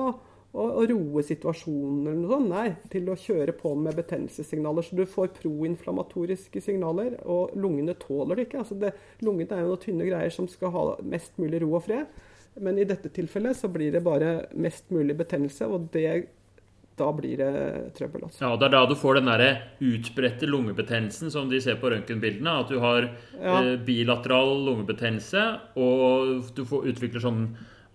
å, å roe situasjonen eller noe sånt. Nei, til å kjøre på med betennelsessignaler. Så du får proinflammatoriske signaler, og lungene tåler det ikke. Altså det, lungene er jo noen tynne greier som skal ha mest mulig ro og fred. Men i dette tilfellet så blir det bare mest mulig betennelse, og det, da blir det trøbbel. Altså. Ja, Det er da du får den der utbredte lungebetennelsen som de ser på røntgenbildene. At du har ja. eh, bilateral lungebetennelse, og du får, utvikler sånn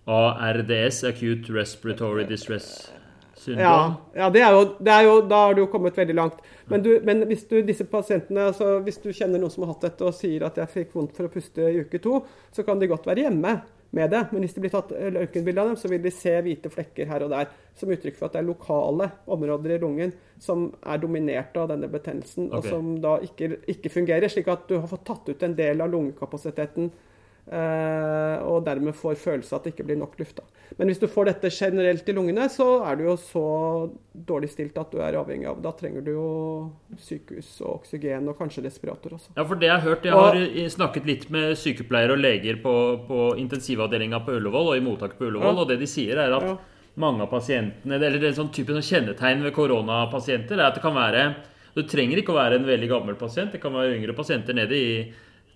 ARDS, Acute Respiratory Distress Syndrome. Ja, ja det, er jo, det er jo, da har du jo kommet veldig langt. Men, du, men hvis du, disse pasientene, altså hvis du kjenner noen som har hatt dette og sier at jeg fikk vondt for å puste i uke to, så kan de godt være hjemme med det. Men hvis det blir tatt røntgenbilde av dem, så vil de se hvite flekker her og der. Som uttrykk for at det er lokale områder i lungen som er dominert av denne betennelsen, okay. og som da ikke, ikke fungerer. Slik at du har fått tatt ut en del av lungekapasiteten og dermed får følelse av at det ikke blir nok luft. Men hvis du får dette generelt i lungene, så er du jo så dårlig stilt at du er avhengig av Da trenger du jo sykehus og oksygen og kanskje respirator også. Ja, for det jeg har hørt Jeg har snakket litt med sykepleiere og leger på, på intensivavdelinga på Ullevål og i mottaket på Ullevål, ja. og det de sier, er at ja. mange av pasientene Eller det er sånn type sånn kjennetegn ved koronapasienter er at det kan være Du trenger ikke å være en veldig gammel pasient, det kan være yngre pasienter nede i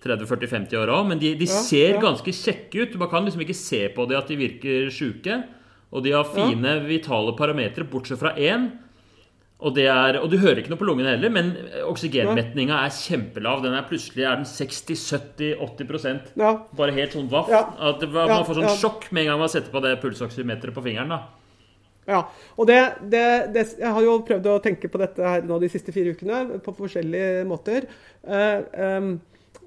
30-40-50 år òg, men de, de ja, ser ja. ganske kjekke ut. Man kan liksom ikke se på dem at de virker sjuke. Og de har fine, ja. vitale parametere, bortsett fra én. Og, er, og, du hører ikke noe på lungene heller, men oksygenmetninga er kjempelav. Den er Plutselig er den 60-70-80 ja. Bare helt sånn vaff. At man får sånn sjokk med en gang man setter på det pulsoksymeteret på fingeren. da ja, og det, det, det, Jeg har jo prøvd å tenke på dette her nå de siste fire ukene på forskjellige måter. Uh, um,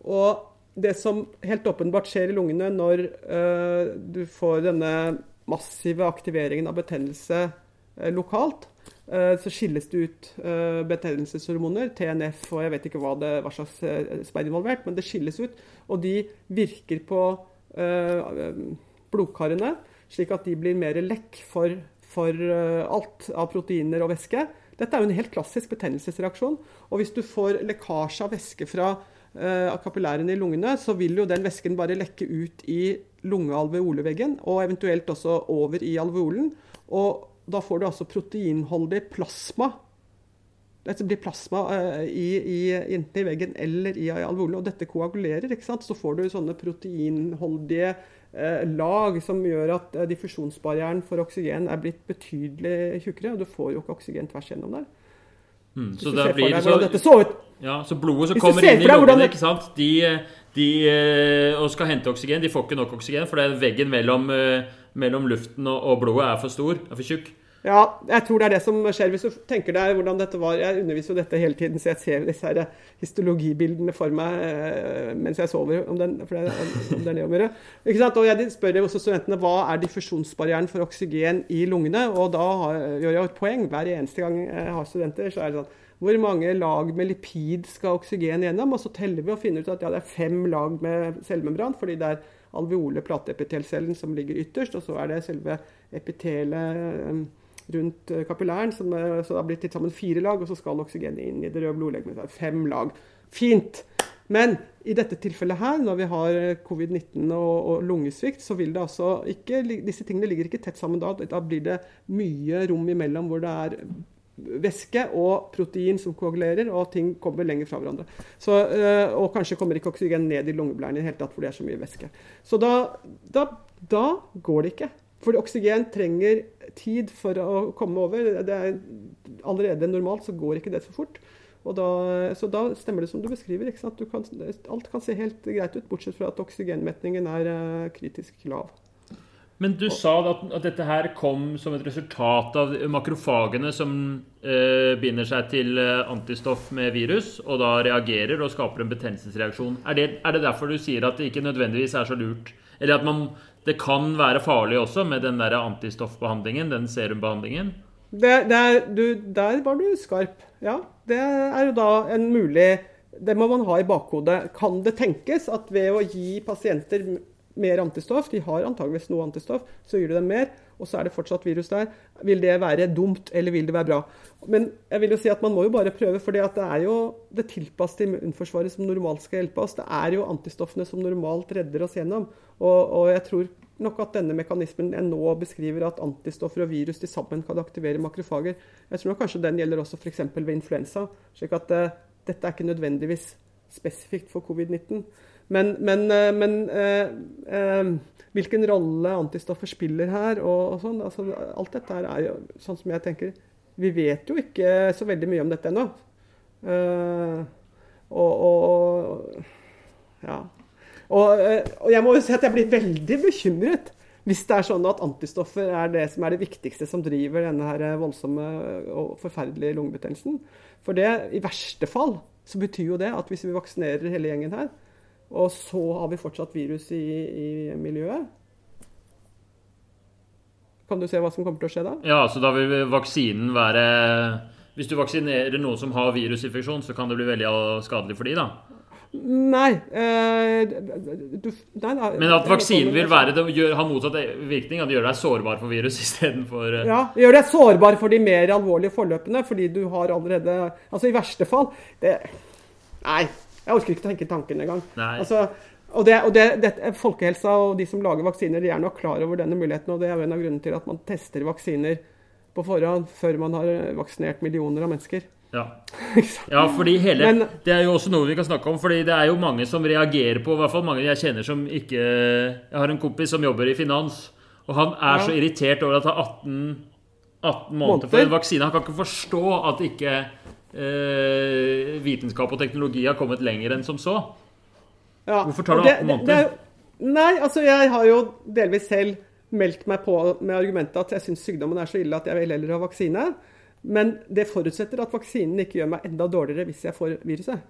og det som helt åpenbart skjer i lungene når uh, du får denne massive aktiveringen av betennelse uh, lokalt, uh, så skilles det ut betennelseshormoner, TNF og jeg vet ikke hva, det, hva slags som er involvert, men det skilles ut. Og de virker på blodkarene, slik at de blir mer lekk for, for alt av proteiner og væske. Dette er jo en helt klassisk betennelsesreaksjon. Og hvis du får lekkasje av væske fra av kapillærene i lungene, så vil jo den væsken bare lekke ut i lungealveoleveggen, og eventuelt også over i alveolen. Og da får du altså proteinholdig plasma. Dette blir plasma uh, i, i, enten i veggen eller i alveolen, og dette koagulerer. ikke sant? Så får du sånne proteinholdige uh, lag som gjør at diffusjonsbarrieren for oksygen er blitt betydelig tjukkere. Og du får jo ikke oksygen tvers gjennom der. Mm, så da blir det så, ja, så blodet som kommer inn i lungene, ikke sant? De, de, eh, og skal hente oksygen, de får ikke nok oksygen, for veggen mellom, eh, mellom luften og, og blodet er for stor, er for tjukk. Ja, jeg tror det er det som skjer. Hvis du tenker deg hvordan dette var Jeg underviser jo dette hele tiden, så jeg ser disse her histologibildene for meg eh, mens jeg sover, om, den, det, om det er det å gjøre. Ikke sant? Og jeg spør også studentene hva er diffusjonsbarrieren for oksygen i lungene. Og da har, gjør jeg et poeng. Hver eneste gang jeg har studenter, så er det sånn hvor mange lag med lipid skal oksygen gjennom? Og så teller vi og finner ut at ja, det er fem lag med cellemembran, fordi det er alveole plateepitelcellen som ligger ytterst, og så er det selve epitelet eh, rundt eh, kapillæren, som så det har blitt til sammen fire lag, og så skal oksygenet inn i det røde blodlegemet. Fem lag. Fint. Men i dette tilfellet her, når vi har covid-19 og, og, lungesvikt, så vil det altså ikke Disse tingene ligger ikke tett sammen da. Da blir det mye rom imellom hvor det er væske og protein som koagulerer, og ting kommer lenger fra hverandre. Så, øh, og kanskje kommer ikke oksygen ned i lungeblæren i det hele tatt, for det er så mye væske. Så da, da, da går det ikke. For oksygen trenger tid for å komme over. Det er allerede normalt så går ikke det så fort. Da, så da stemmer det som du beskriver. Du kan, alt kan se helt greit ut, bortsett fra at oksygenmetningen er uh, kritisk lav. Men du sa at, at, dette her kom som et resultat av makrofagene som eh, binder seg til uh, antistoff med virus, og da reagerer og skaper en betennelsesreaksjon. Er det, er det derfor du sier at det ikke nødvendigvis er så lurt? Eller at man, det kan være farlig også med den der antistoffbehandlingen, den serumbehandlingen? Det, det er, du, der var du skarp. Ja, det er jo da en mulig Det må man ha i bakhodet. Kan det tenkes at ved å gi pasienter mer antistoff, de har antageligvis noe antistoff, så gir du dem mer, og så er det fortsatt virus der. Vil det være dumt, eller vil det være bra? Men jeg vil jo si at man må jo bare prøve, for det er jo det tilpassede immunforsvaret som normalt skal hjelpe oss. Det er jo antistoffene som normalt redder oss gjennom. Og, og jeg tror nok at denne mekanismen jeg nå beskriver, at antistoffer og virus til sammen kan aktivere makrofager, jeg tror nok kanskje den gjelder også f.eks. ved influensa. slik at uh, dette er ikke nødvendigvis spesifikt for covid-19. Men, men, uh, men uh, hvilken rolle antistoffer spiller her, og, og sånn, altså, alt dette her er jo sånn som jeg tenker Vi vet jo ikke så veldig mye om dette ennå. og, og ja. Og, eh, og, jeg må jo si at jeg blir veldig bekymret hvis det er sånn at antistoffer er det som er det viktigste som driver denne her voldsomme og forferdelige lungebetennelsen. For det, i verste fall, så betyr jo det at hvis vi vaksinerer hele gjengen her, og så har vi fortsatt virus i, i miljøet Kan du se hva som kommer til å skje da? Ja, så da vil vaksinen være Hvis du vaksinerer noen som har virusinfeksjon, så kan det bli veldig skadelig for de da? Nei, eh, du, nei, nei, Men at vaksinen vil være, det gjør, ha motsatt virkning? At det gjør deg sårbar for virus [laughs] istedenfor eh... Ja, det gjør deg sårbar for de mer alvorlige forløpene. Fordi du har allerede Altså, i verste fall det, Nei, jeg orker ikke tenke tanken engang. Altså, og det, og det, det, Folkehelsa og de som lager vaksiner, de er nok klar over denne muligheten. Og det er en av grunnene til at man tester vaksiner på forhånd før man har vaksinert millioner av mennesker. Ja. [laughs] ja, fordi hele Men, Det er jo også noe vi kan snakke om. fordi det er jo mange som reagerer på I hvert fall mange jeg kjenner som ikke Jeg har en kompis som jobber i finans, og han er ja. så irritert over at det er 18, 18 måneder for en vaksine. Han kan ikke forstå at ikke eh, vitenskap og teknologi har kommet lenger enn som så. Ja, Hvorfor tar det 18 måneder? Nei, altså jeg har jo delvis selv meldt meg på med argumentet at jeg syns sykdommen er så ille at jeg vil heller ha vaksine. Men det forutsetter at vaksinen ikke gjør meg enda dårligere hvis jeg får viruset.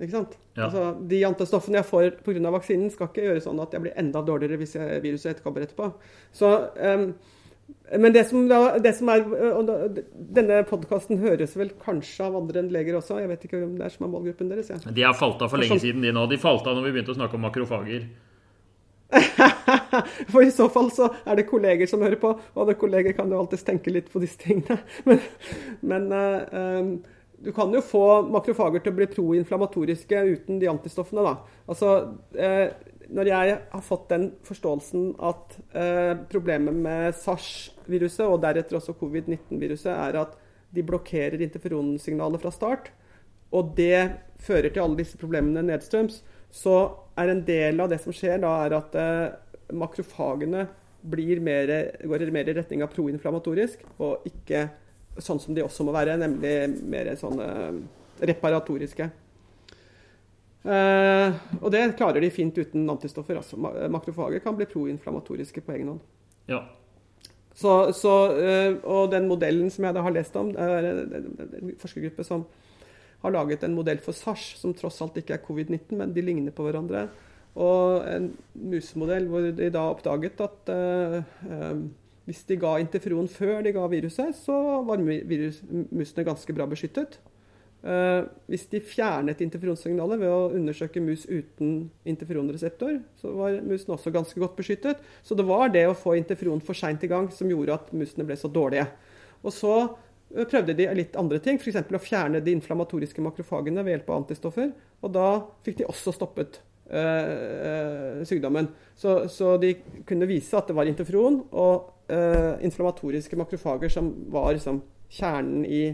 Ikke sant? Ja. Altså, de antistoffene jeg får pga. vaksinen, skal ikke gjøre sånn at jeg blir enda dårligere hvis jeg, viruset etterkommer etterpå. Så, um, men det som, det som, er Denne podkasten høres vel kanskje av andre enn leger også. Jeg vet ikke hvem det er som er målgruppen deres. Ja. De har falt av for lenge sånn, siden, de nå. De falt av når vi begynte å snakke om makrofager. [laughs] For i så fall så er det kolleger som hører på, og kolleger kan jo alltids tenke litt på disse tingene. [laughs] Men, men uh, du kan jo få makrofager til å bli proinflamatoriske uten de antistoffene. da. Altså, uh, når jeg har fått den forståelsen at eh, problemet med SARS-viruset, og deretter også covid-19-viruset, er at de blokkerer interferonsignalet fra start, og det fører til alle disse problemene nedstrøms, så er en del av det som skjer da, er at eh, makrofagene mer, går mer i retning av proinflamatorisk, og ikke sånn som de også må være, nemlig mer sånn reparatoriske. Eh, og det klarer de fint uten antistoffer. Altså, makrofager kan bli proinflamatoriske på egen hånd. Ja. Så, så, eh, og den modellen som jeg da har lest om, det er en forskergruppe som har laget en modell for SARS, som tross alt ikke er covid-19, men de ligner på hverandre. Og en musemodell hvor de da oppdaget at eh, uh, hvis de ga interferon før de ga viruset, så var virus, musene ganske bra beskyttet. Uh, hvis de fjernet interferonsignalet ved å undersøke mus uten interferonreseptor, så var musene også ganske godt beskyttet. Så det var det å få interferon for seint i gang som gjorde at musene ble så dårlige. Og så uh, prøvde de litt andre ting, f.eks. å fjerne de inflammatoriske makrofagene ved hjelp av antistoffer. Og da fikk de også stoppet uh, sykdommen. Så, så, de kunne vise at det var interferon og inflammatoriske makrofager som var liksom, kjernen i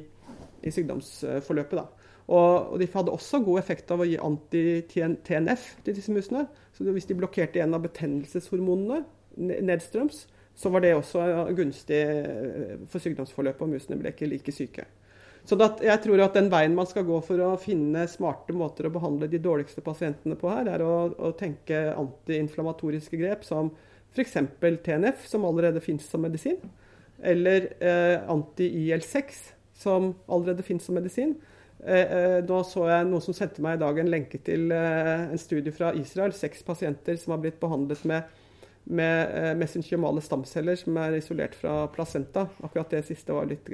i sykdomsforløpet. Da. Og, og, de hadde også god effekt av å gi anti-TNF til disse musene. Så hvis de blokkerte en av betennelseshormonene nedstrøms, så var det også gunstig eh, for sykdomsforløpet, og musene ble ikke like syke. Så jeg tror at den veien man skal gå for å finne smarte måter å behandle de dårligste pasientene på her, er å, å tenke antiinflamatoriske grep som f.eks. TNF, som allerede finnes som medisin, eller eh, anti-IL6, som allerede finnes som medisin. Eh, eh, nå så jeg noen som sendte meg i dag en lenke til eh, en studie fra Israel. Seks pasienter som har blitt behandlet med, med mesenkymale stamceller som er isolert fra placenta. Akkurat det siste var litt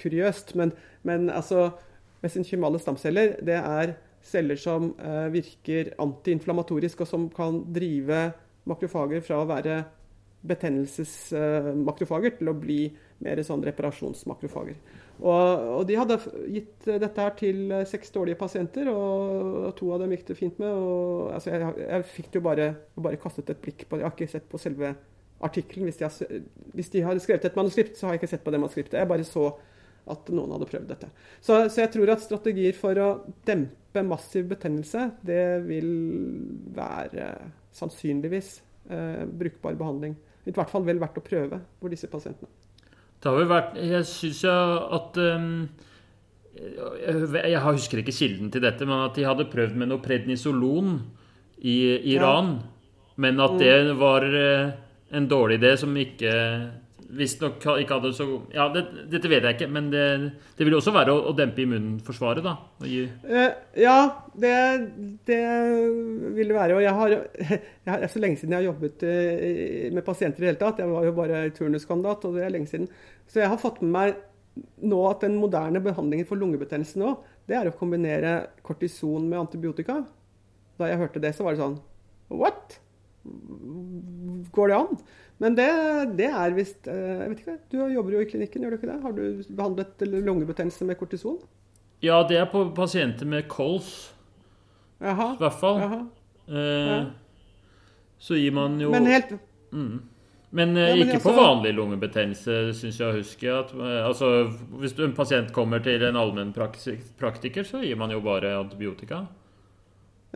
kuriøst. Men, men altså, mesenkymale stamceller det er celler som virker antiinflamatorisk, og som kan drive makrofager fra å være betennelsesmakrofager til å bli mer sånn reparasjonsmakrofager. Og, og, de hadde gitt dette her til seks dårlige pasienter, og to av dem gikk det fint med. Og, altså, jeg, jeg fikk jo bare, bare, kastet et blikk på Jeg har ikke sett på selve artikkelen. Hvis, de hvis de har skrevet et manuskript, så har jeg ikke sett på det manuskriptet. Jeg bare så at noen hadde prøvd dette. Så, så jeg tror at strategier for å dempe massiv betennelse, det vil være sannsynligvis eh, brukbar behandling. I hvert fall vel verdt å prøve for disse pasientene. Det har vel vært Jeg syns at um, Jeg husker ikke kilden til dette, men at de hadde prøvd med noe prednisolon i Iran. Ja. Men at det mm. var eh, en dårlig idé som ikke visstnok ikke hadde så Ja, det, dette vet jeg ikke, men det, det vil også være å, å dempe immunforsvaret, da? Uh, ja, det, det, vil det være. Og jeg har, [laughs] jeg har, så lenge siden jeg har jobbet uh, med pasienter i det hele tatt. Jeg var jo bare turnuskandidat, og det er lenge siden. Så jeg har fått med meg nå at den moderne behandlingen for lungebetennelse nå, det er å kombinere kortison med antibiotika. Da jeg hørte det, så var det sånn What? Går det an? Men det, det er visst eh, Jeg vet ikke, Du jobber jo i klinikken, gjør du ikke det? Har du behandlet lungebetennelse med kortison? Ja, det er på pasienter med kols. Jaha. I hvert fall. Eh, ja. Så gir man jo Men helt mm. Men, eh, ja, men ikke altså, på vanlig lungebetennelse, syns jeg å huske. At, eh, altså, hvis en pasient kommer til en allmennpraktiker, så gir man jo bare antibiotika.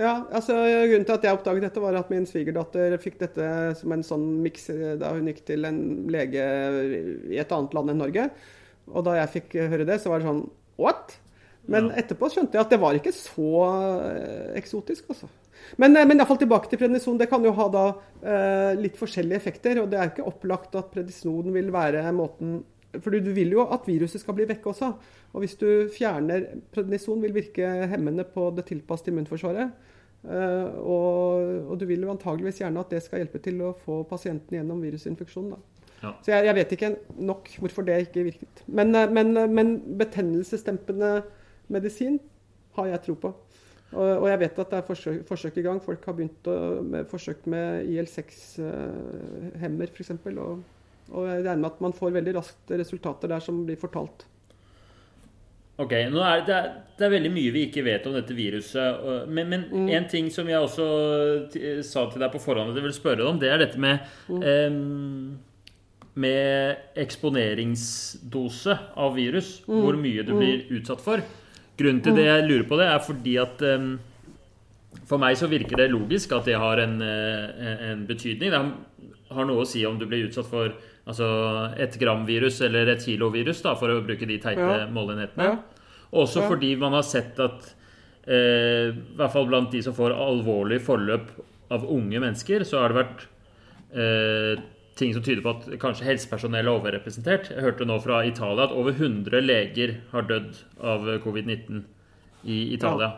Ja, altså Grunnen til at jeg oppdaget dette, var at min svigerdatter fikk dette som en sånn miks eh, da hun gikk til en lege i et annet land enn Norge. Og da jeg fikk høre det, så var det sånn What? Men ja. etterpå skjønte jeg at det var ikke så eh, eksotisk, altså. Men, eh, men iallfall tilbake til prednison. Det kan jo ha da eh, litt forskjellige effekter. Og det er ikke opplagt at prednison vil være måten For du vil jo at viruset skal bli vekke også. Og hvis du fjerner Prednison vil virke hemmende på det tilpassede immunforsvaret. Uh, og, og, du vil jo antageligvis gjerne at det skal hjelpe til å få pasienten gjennom virusinfeksjonen. Ja. Så jeg, jeg, vet ikke nok hvorfor det ikke virket. Men, eh, men, eh, men betennelsesdempende medisin har jeg tro på. Og, og, jeg vet at det er forsøk, forsøk, i gang. Folk har begynt å, med forsøk med IL6-hemmer uh, f.eks. Og, og jeg regner med at man får veldig raskt resultater der som blir fortalt. Ok, er det, det, er veldig mye vi ikke vet om dette viruset. Men, men mm. en ting som jeg også sa til deg på forhånd at jeg vil spørre deg om, det er dette med mm. eh, Med eksponeringsdose av virus. Mm. Hvor mye du blir mm. utsatt for. Grunnen til det mm. jeg lurer på det, er fordi at eh, For meg så virker det logisk at det har en, eh, en betydning. Det har noe å si om du blir utsatt for Altså et gram-virus eller et kilo-virus, da, for å bruke de teite ja. måleenhetene. Ja. Også ja. fordi man har sett at eh, i hvert fall blant de som får alvorlig forløp av unge mennesker, så har det vært eh, ting som tyder på at kanskje helsepersonell er overrepresentert. Jeg hørte nå fra Italia at over 100 leger har dødd av covid-19 i Italia.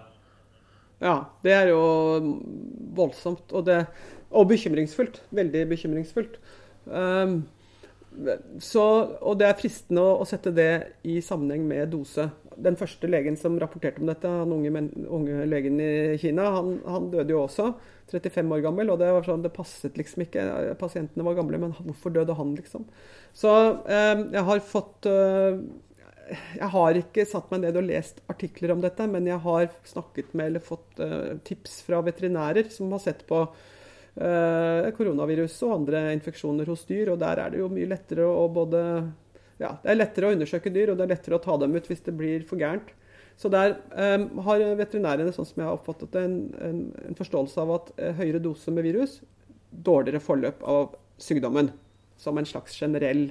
Ja. ja. det er jo voldsomt. Og, det, og bekymringsfullt. Veldig bekymringsfullt. Um, så, og det er fristende å, å, sette det i sammenheng med dose. Den første legen som rapporterte om dette, han unge, men, unge legen i Kina, han, han, døde jo også. 35 år gammel. Og det var sånn, det passet liksom ikke. Pasientene var gamle, men hvorfor døde han, liksom? Så eh, jeg har fått eh, Jeg har ikke satt meg ned og lest artikler om dette, men jeg har snakket med eller fått eh, tips fra veterinærer som har sett på koronavirus og andre infeksjoner hos dyr. Og der er det jo mye lettere å både ja, det er lettere å undersøke dyr, og det er lettere å ta dem ut hvis det blir for gærent. Så der um, har veterinærene sånn som jeg har oppfattet det, en, en, en, forståelse av at uh, høyere dose med virus, dårligere forløp av sykdommen. Som en slags generell,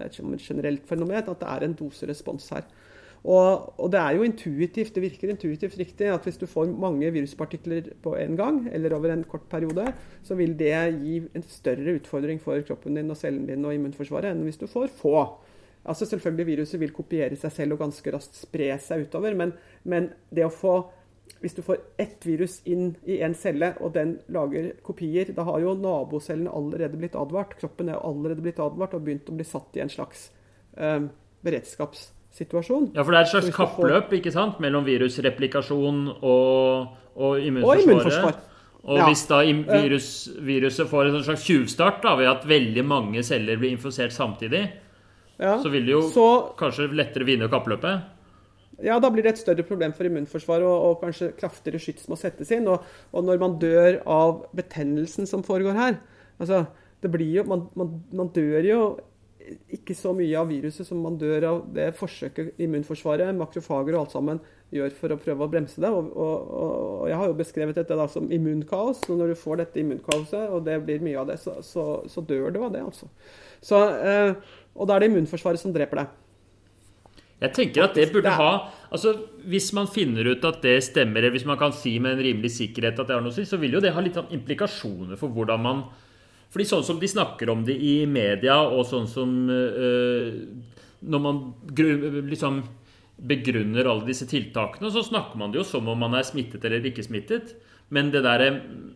et generelt fenomen, at det er en doserespons her. Og, og, det er jo intuitivt, det virker intuitivt riktig at hvis du får mange viruspartikler på en gang, eller over en kort periode, så vil det gi en større utfordring for kroppen din og cellen din og immunforsvaret enn hvis du får få. Altså Selvfølgelig viruset vil kopiere seg selv og ganske raskt spre seg utover, men, men det å få hvis du får ett virus inn i en celle, og den lager kopier, da har jo nabocellene allerede blitt advart. Kroppen er allerede blitt advart og begynt å bli satt i en slags eh, beredskaps situasjon. Ja, for det er et slags kappløp ikke sant? mellom virusreplikasjon og, og immunforsvaret. Og, immunforsvar. og ja. hvis da virus, viruset får en slags tjuvstart da, ved at veldig mange celler blir infisert samtidig, ja. så vil det jo så, kanskje lettere vinne kappløpet? Ja, da blir det et større problem for immunforsvaret, og, og kanskje kraftigere skyts må settes inn. Og, og, når man dør av betennelsen som foregår her altså, det blir jo, man, man, man dør jo ikke så mye av viruset som man dør av det forsøket immunforsvaret, makrofager og alt sammen gjør for å prøve å bremse det. Og, og, og jeg har jo beskrevet dette da som immunkaos. Så når du får dette immunkaoset, og det blir mye av det, så, så, så dør du av det, altså. Så, eh, og da er det immunforsvaret som dreper deg. Jeg tenker at det burde ha altså Hvis man finner ut at det stemmer, eller hvis man kan si med en rimelig sikkerhet at det har noe å si, så vil jo det ha litt sånn implikasjoner for hvordan man fordi sånn som de snakker om det i media, og sånn som øh, Når man liksom begrunner alle disse tiltakene, så snakker man det jo som om man er smittet eller ikke smittet. Men det der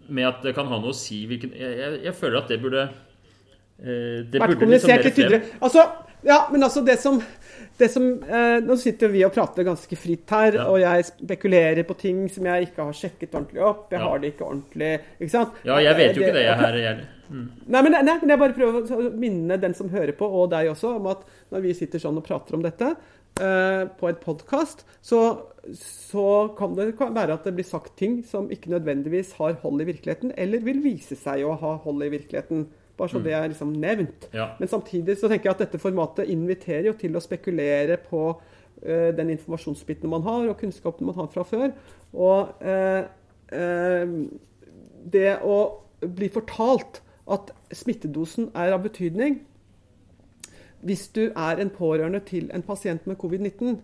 med at det kan ha noe å si hvilken, jeg, jeg, jeg føler at det burde øh, Det burde kommunisert litt tydeligere. Altså, ja, men altså det som, det som eh, Nå sitter vi og prater ganske fritt her, ja. og jeg spekulerer på ting som jeg ikke har sjekket ordentlig opp. Jeg ja. har det ikke ordentlig. ikke sant? Ja, jeg vet jo det, ikke det, jeg her gjelder. Mm. Nei, men, nei, men jeg bare prøver å minne den som hører på, og deg også, om at når vi sitter sånn og prater om dette eh, på et podkast, så, så, kan det være at det blir sagt ting som ikke nødvendigvis har hold i virkeligheten, eller vil vise seg å ha hold i virkeligheten. Bare så mm. det er liksom nevnt. Ja. Men samtidig så tenker jeg at dette formatet inviterer jo til å spekulere på eh, den informasjonsbiten man har, og kunnskapen man har fra før. Og eh, uh, det å bli fortalt at smittedosen er av betydning hvis du er en pårørende til en pasient med covid-19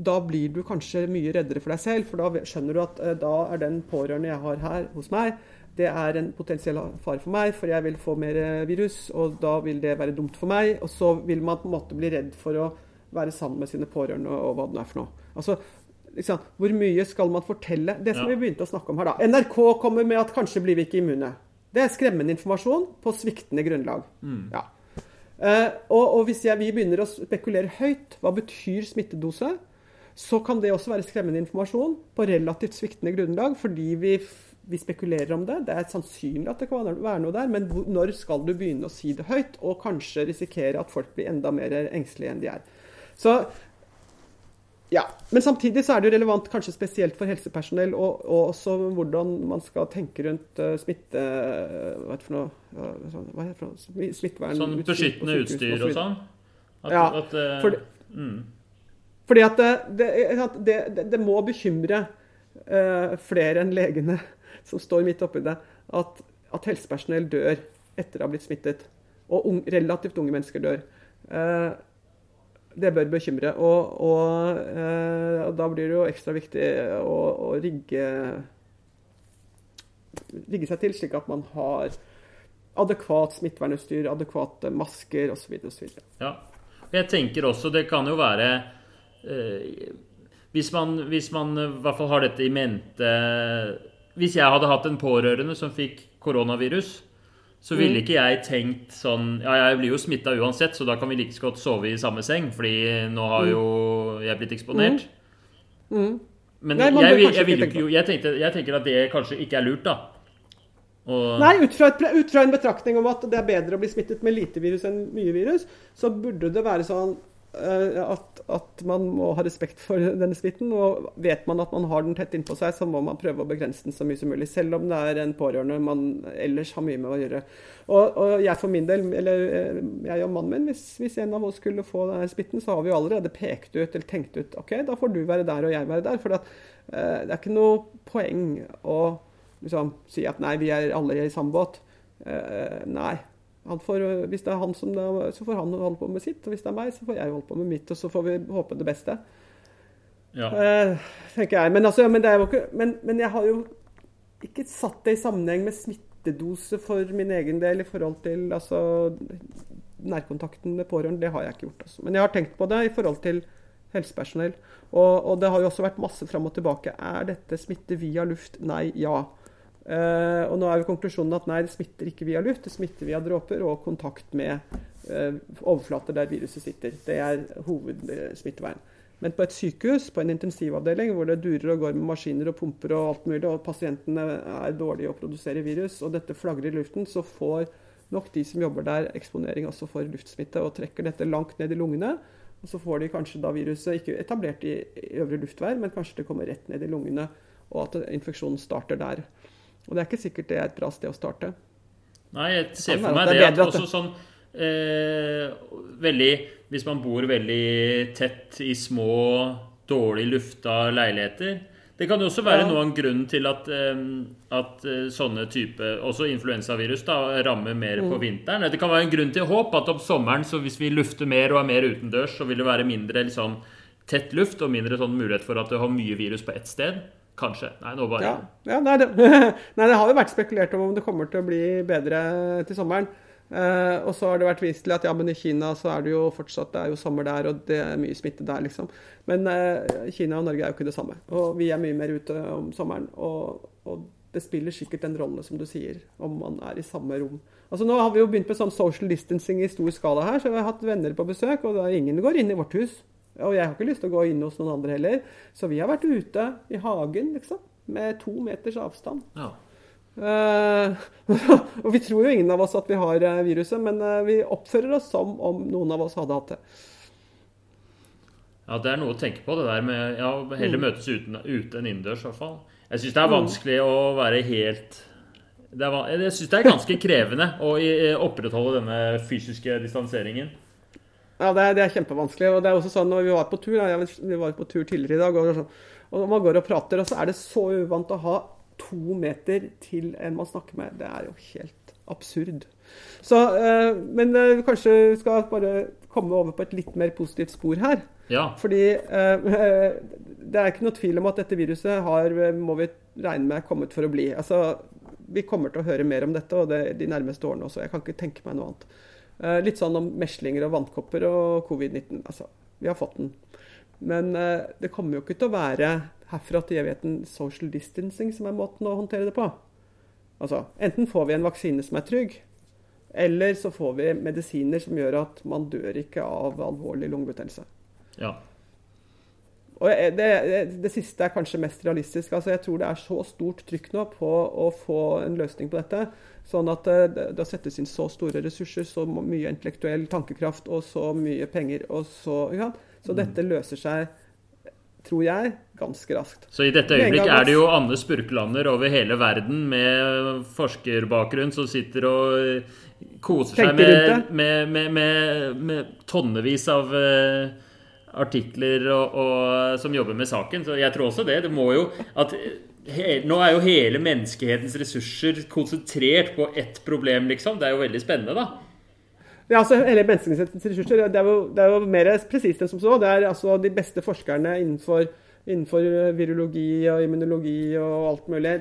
da blir du kanskje mye reddere for deg selv, for da skjønner du at da er den pårørende jeg har her hos meg, det er en potensiell fare for meg, for jeg vil få mer virus, og da vil det være dumt for meg. Og så vil man på en måte bli redd for å være sammen med sine pårørende og hva det er for noe. Altså, liksom, Hvor mye skal man fortelle? Det som ja. vi begynte å snakke om her, da. NRK kommer med at kanskje blir vi ikke immune. Det er skremmende informasjon på sviktende grunnlag. Mm. Ja. Uh, og, og, hvis jeg, vi begynner å spekulere høyt, hva betyr smittedose? Så kan det også være skremmende informasjon på relativt sviktende grunnlag, fordi vi vi spekulerer om det. Det er sannsynlig at det kan være noe der, men når skal du begynne å si det høyt, og kanskje risikere at folk blir enda mer engstelige enn de er. Så ja, Men samtidig så er det jo relevant kanskje spesielt for helsepersonell, og, og også hvordan man skal tenke rundt uh, smitte... Noe? Hva er det for noe? Smittevern Sånn beskyttende utstyr og, og sånn? At, ja. At, uh, for, mm. Fordi at det, det, det, det må bekymre uh, flere enn legene [laughs] som står midt oppi det, at, at helsepersonell dør etter å ha blitt smittet. Og un, relativt unge mennesker dør. Eh, det bør bekymre. Og, og, eh, og, da blir det jo ekstra viktig å, å rigge, rigge seg til slik at man har adekvat smittevernutstyr, adekvate masker osv. Ja. Jeg tenker også det kan jo være eh, hvis, man, hvis man i hvert fall har dette i mente hvis jeg hadde hatt en pårørende som fikk koronavirus, så ville ikke jeg tenkt sånn Ja, jeg blir jo smitta uansett, så da kan vi like så godt sove i samme seng, fordi nå har jo jeg blitt eksponert. Men Nei, jeg, jeg, jeg, vil jo tenkte, jeg tenker at det kanskje ikke er lurt, da. Og, Nei, ut fra, et, ut fra en betraktning om at det er bedre å bli smittet med lite virus enn mye virus, så burde det være sånn at, at man må ha respekt for denne smitten. Og vet man at man har den tett innpå seg, så må man prøve å begrense den så mye som mulig. Selv om det er en pårørende man ellers har mye med å gjøre. Og, og jeg for min del, eller eh, jeg og mannen min, hvis, hvis en av oss skulle få denne smitten, så har vi jo allerede pekt ut eller tenkt ut OK, da får du være der og jeg være der. For at, eh, det er ikke noe poeng å liksom si at nei, vi er alle i samme båt. Eh, nei. Han får, hvis det er han som det, så får han holde på med sitt, og hvis det er meg, så får jeg holde på med mitt. Og så får vi håpe det beste. ja. Eh, tenker jeg. Men, altså, men, er ikke, men, men jeg har jo ikke satt det i sammenheng med smittedose for min egen del i forhold til altså, nærkontakten med pårørende. Det har jeg ikke gjort. Altså. Men jeg har tenkt på det i forhold til helsepersonell. Og, og det har jo også vært masse fram og tilbake. Er dette smitte via luft? Nei, ja. Eh, og nå er jo konklusjonen at nei, det smitter ikke via luft, det smitter via dråper og kontakt med eh, overflater der viruset sitter. Det er hovedsmitteveien. Men på et sykehus, på en intensivavdeling, hvor det durer og går med maskiner og pumper og alt mulig, og pasientene er dårlige å produsere virus, og dette flagrer i luften, så får nok de som jobber der, eksponering også for luftsmitte, og trekker dette langt ned i lungene. Og så får de kanskje da viruset ikke etablert i øvre luftvei, men kanskje det kommer rett ned i lungene, og at infeksjonen starter der. Og det er ikke sikkert det er et bra sted å starte. Nei, jeg ser for meg det det er at også sånn eh, Veldig Hvis man bor veldig tett i små, dårlig lufta leiligheter Det kan jo også være Ja. noe av en grunn til at, eh, at eh, sånne type Også influensavirus da, rammer mer Mm. på vinteren. Det kan være en grunn til håp at om sommeren, så hvis vi lufter mer og er mer utendørs, så vil det være mindre liksom, tett luft og mindre sånn mulighet for at du har mye virus på ett sted. Kanskje. Nei, nå bare Ja, ja nei, det, [laughs] nei, det har jo vært spekulert om om det kommer til å bli bedre til sommeren. Eh, og så har det vært vist til at ja, men i Kina så er det jo fortsatt det er jo sommer der, og det er mye smitte der, liksom. Men eh, Kina og Norge er jo ikke det samme. Og vi er mye mer ute om sommeren. Og, og det spiller sikkert en rolle, som du sier, om man er i samme rom. Altså Nå har vi jo begynt med sånn social distancing i stor skala her, så vi har hatt venner på besøk, og ingen går inn i vårt hus. Og jeg har ikke lyst til å gå inn hos noen andre heller. Så vi har vært ute i hagen, liksom. Med to meters avstand. ja. Uh, [laughs] og vi tror jo ingen av oss at vi har eh, viruset, men eh, vi oppfører oss som om noen av oss hadde hatt det. Ja, det er noe å tenke på, det der med ja, heller Mm. møtes uten, ute enn innendørs, i hvert fall. Jeg syns det er vanskelig å være helt det er, Jeg syns det er ganske krevende å opprettholde denne fysiske distanseringen. Ja, det er, det er kjempevanskelig. Og det er også sånn når vi var på tur, ja, vi var på tur tidligere i dag, og, sånn, og man går og prater, og så er det så uvant å ha to meter til en man snakker med. Det er jo helt absurd. Så, eh, men eh, kanskje vi skal bare komme over på et litt mer positivt spor her. Ja. Fordi eh, [laughs] det er ikke noe tvil om at dette viruset har, eh, må vi regne med, kommet for å bli. Altså, vi kommer til å høre mer om dette og det, de nærmeste årene også. Jeg kan ikke tenke meg noe annet. Eh, litt sånn om meslinger og vannkopper og covid-19. Altså, vi har fått den. Men eh, det kommer jo ikke til å være herfra til evigheten social distancing som er måten å håndtere det på. Altså, enten får vi en vaksine som er trygg, eller så får vi medisiner som gjør at man dør ikke av alvorlig lungebetennelse. ja. Og det, det, det siste er kanskje mest realistisk. Altså jeg tror det er så stort trykk nå på å få en løsning på dette. Sånn at eh, det, settes inn så store ressurser, så mye intellektuell tankekraft og så mye penger. og Så, ja. så dette løser seg, tror jeg, ganske raskt. Så i dette øyeblikk er det jo Anne Spurklander over hele verden med forskerbakgrunn som sitter og koser seg med, med, med, med tonnevis av eh, artikler og, og, som jobber med saken. Så jeg tror også det. Det må jo at he, Nå er jo hele menneskehetens ressurser konsentrert på ett problem, liksom. Det er jo veldig spennende, da. Ja, altså hele Menneskehetens ressurser det er, jo, det er jo mer presist enn som så. Det er altså de beste forskerne innenfor, innenfor virologi og immunologi og alt mulig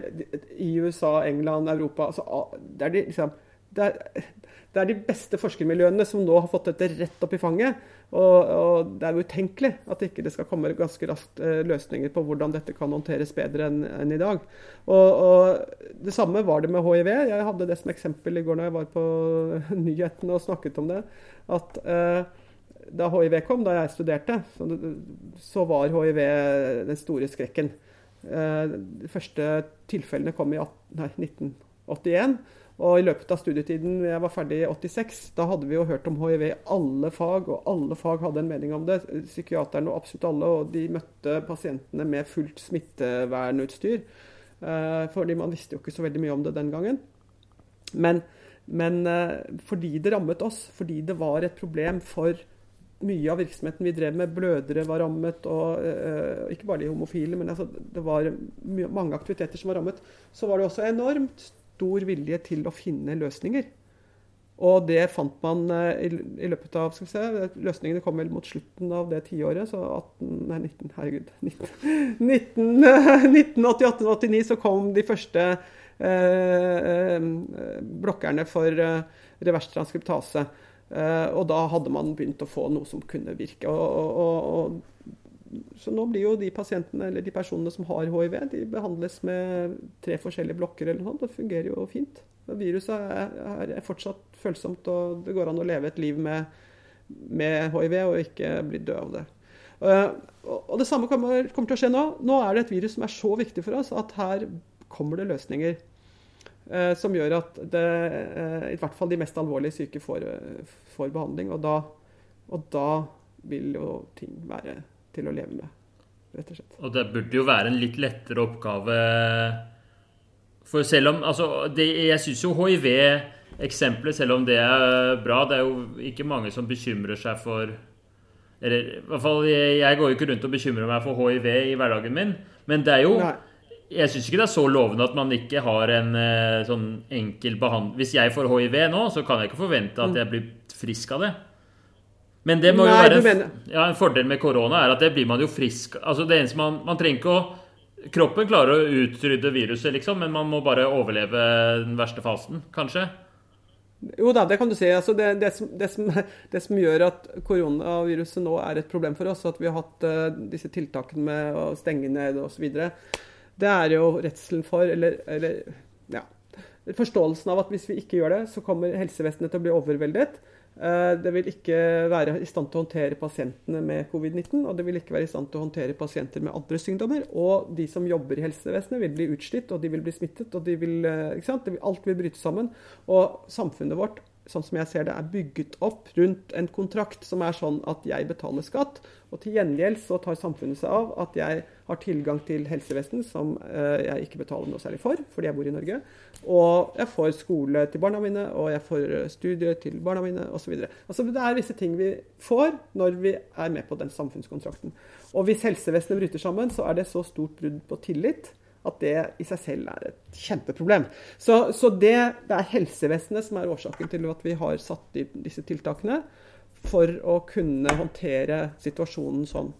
i USA, England, Europa. Altså, det, er liksom, det, er, det er de beste forskermiljøene som nå har fått dette rett opp i fanget. Og, og det er utenkelig at ikke det skal komme ganske raskt eh, løsninger på hvordan dette kan håndteres bedre enn en i dag. Og, og, Det samme var det med hiv. Jeg hadde det som eksempel i går når jeg var på [laughs] nyhetene og snakket om det. at eh, da hiv kom, da jeg studerte, så, var hiv den store skrekken. Eh, de første tilfellene kom i 18, nei, 1981. Og i løpet av studietiden jeg var ferdig i 86, da hadde vi jo hørt om hiv i alle fag, og alle fag hadde en mening om det. Psykiaterne og absolutt alle, og de møtte pasientene med fullt smittevernutstyr. Eh, fordi man visste jo ikke så veldig mye om det den gangen. Men, men eh, fordi det rammet oss, fordi det var et problem for mye av virksomheten vi drev med, blødere var rammet, og uh, ikke bare de homofile, men altså, det var mange aktiviteter som var rammet, så var det også enormt stor vilje til å finne løsninger. Og det fant man uh, i, løpet av skal vi se, Løsningene kom vel mot slutten av det tiåret, så 18, nei, 19, herregud [laughs] 1988-89 så kom de første eh, blokkerne for revers transkriptase. Eh, og da hadde man begynt å få noe som kunne virke. Og, og, og, så nå blir jo de pasientene, eller de personene som har hiv, de behandles med tre forskjellige blokker eller noe sånt. Det fungerer jo fint. Viruset er, er, fortsatt følsomt, og det går an å leve et liv med, med hiv og ikke bli død av det. Uh, og det samme kommer, kommer til å skje nå. Nå er det et virus som er så viktig for oss at her kommer det løsninger. Eh, som gjør at det, eh, i hvert fall de mest alvorlige syke får, eh, får behandling. Og da, og da, vil jo ting være til å leve med, rett og slett. Og det burde jo være en litt lettere oppgave For selv om Altså, det, jeg syns jo hiv-eksempelet, selv om det er bra Det er jo ikke mange som bekymrer seg for Eller i hvert fall, jeg går jo ikke rundt og bekymrer meg for hiv i hverdagen min, men det er jo Nei jeg syns ikke det er så lovende at man ikke har en uh, sånn enkel behandling Hvis jeg får hiv nå, så kan jeg ikke forvente at mm. jeg blir frisk av det. Men det må Nei, jo være ja, en fordel med korona er at det blir man jo frisk Altså det eneste man, man trenger ikke å Kroppen klarer å utrydde viruset, liksom, men man må bare overleve den verste fasen, kanskje. Jo da, det kan du si. Altså det, det, som, det, som, [laughs] det, som, gjør at koronaviruset nå er et problem for oss, at vi har hatt uh, disse tiltakene med å stenge ned osv., det er jo redselen for, eller, eller ja, forståelsen av at hvis vi ikke gjør det, så kommer helsevesenet til å bli overveldet. Eh, det vil ikke være i stand til å håndtere pasientene med covid-19, og det vil ikke være i stand til å håndtere pasienter med andre sykdommer. Og de som jobber i helsevesenet, vil bli utslitt, og de vil bli smittet. og vil, eh, Alt vil bryte sammen. Og samfunnet vårt sånn som jeg ser det, er bygget opp rundt en kontrakt som er sånn at jeg betaler skatt, og til gjengjeld så tar samfunnet seg av at jeg har tilgang til helsevesen som eh, jeg ikke betaler noe særlig for, fordi jeg bor i Norge. Og jeg får skole til barna mine, og jeg får studier til barna mine osv. Altså, det er visse ting vi får når vi er med på den samfunnskontrakten. Og hvis helsevesenet bryter sammen, så er det så stort brudd på tillit at det i seg selv er et kjempeproblem. Så, så det, det, er helsevesenet som er årsaken til at vi har satt i disse tiltakene. For å kunne håndtere situasjonen sånn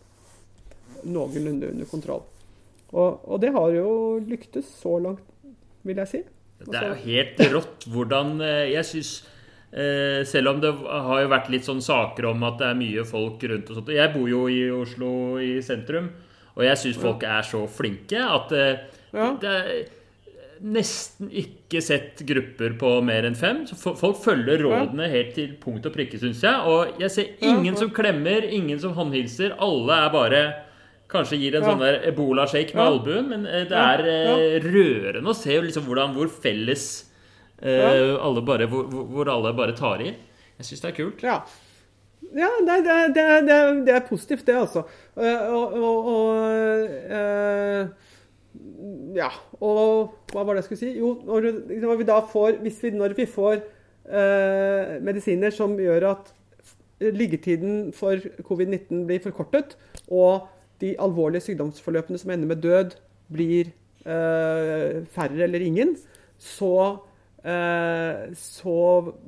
noenlunde under kontroll. Og, og, det har jo lyktes så langt, vil jeg si. Det er jo helt rått hvordan eh, Jeg syns eh, selv om det har jo vært litt sånn saker om at det er mye folk rundt og sånt Jeg bor jo i Oslo i sentrum. Og jeg syns folk er så flinke at uh, ja. det er nesten ikke sett grupper på mer enn fem. Så folk følger rådene helt til punkt og prikke, syns jeg. Og jeg ser ingen som klemmer, ingen som håndhilser. Alle er bare Kanskje gir en sånn der ebola-shake med albuen, men eh, det er ja. rørende å se liksom hvordan, hvor felles uh, alle bare, hvor, hvor, alle bare tar i. Jeg syns det er kult. Ja. Ja, det, det, det, det, er positivt, det, altså. Eh, og, og, og uh, Ja, og hva var det jeg skulle si? Jo, når, vi da får Hvis vi, når vi får eh, medisiner som gjør at liggetiden for covid-19 blir forkortet, og de alvorlige sykdomsforløpene som ender med død, blir eh, færre eller ingen, så Eh, så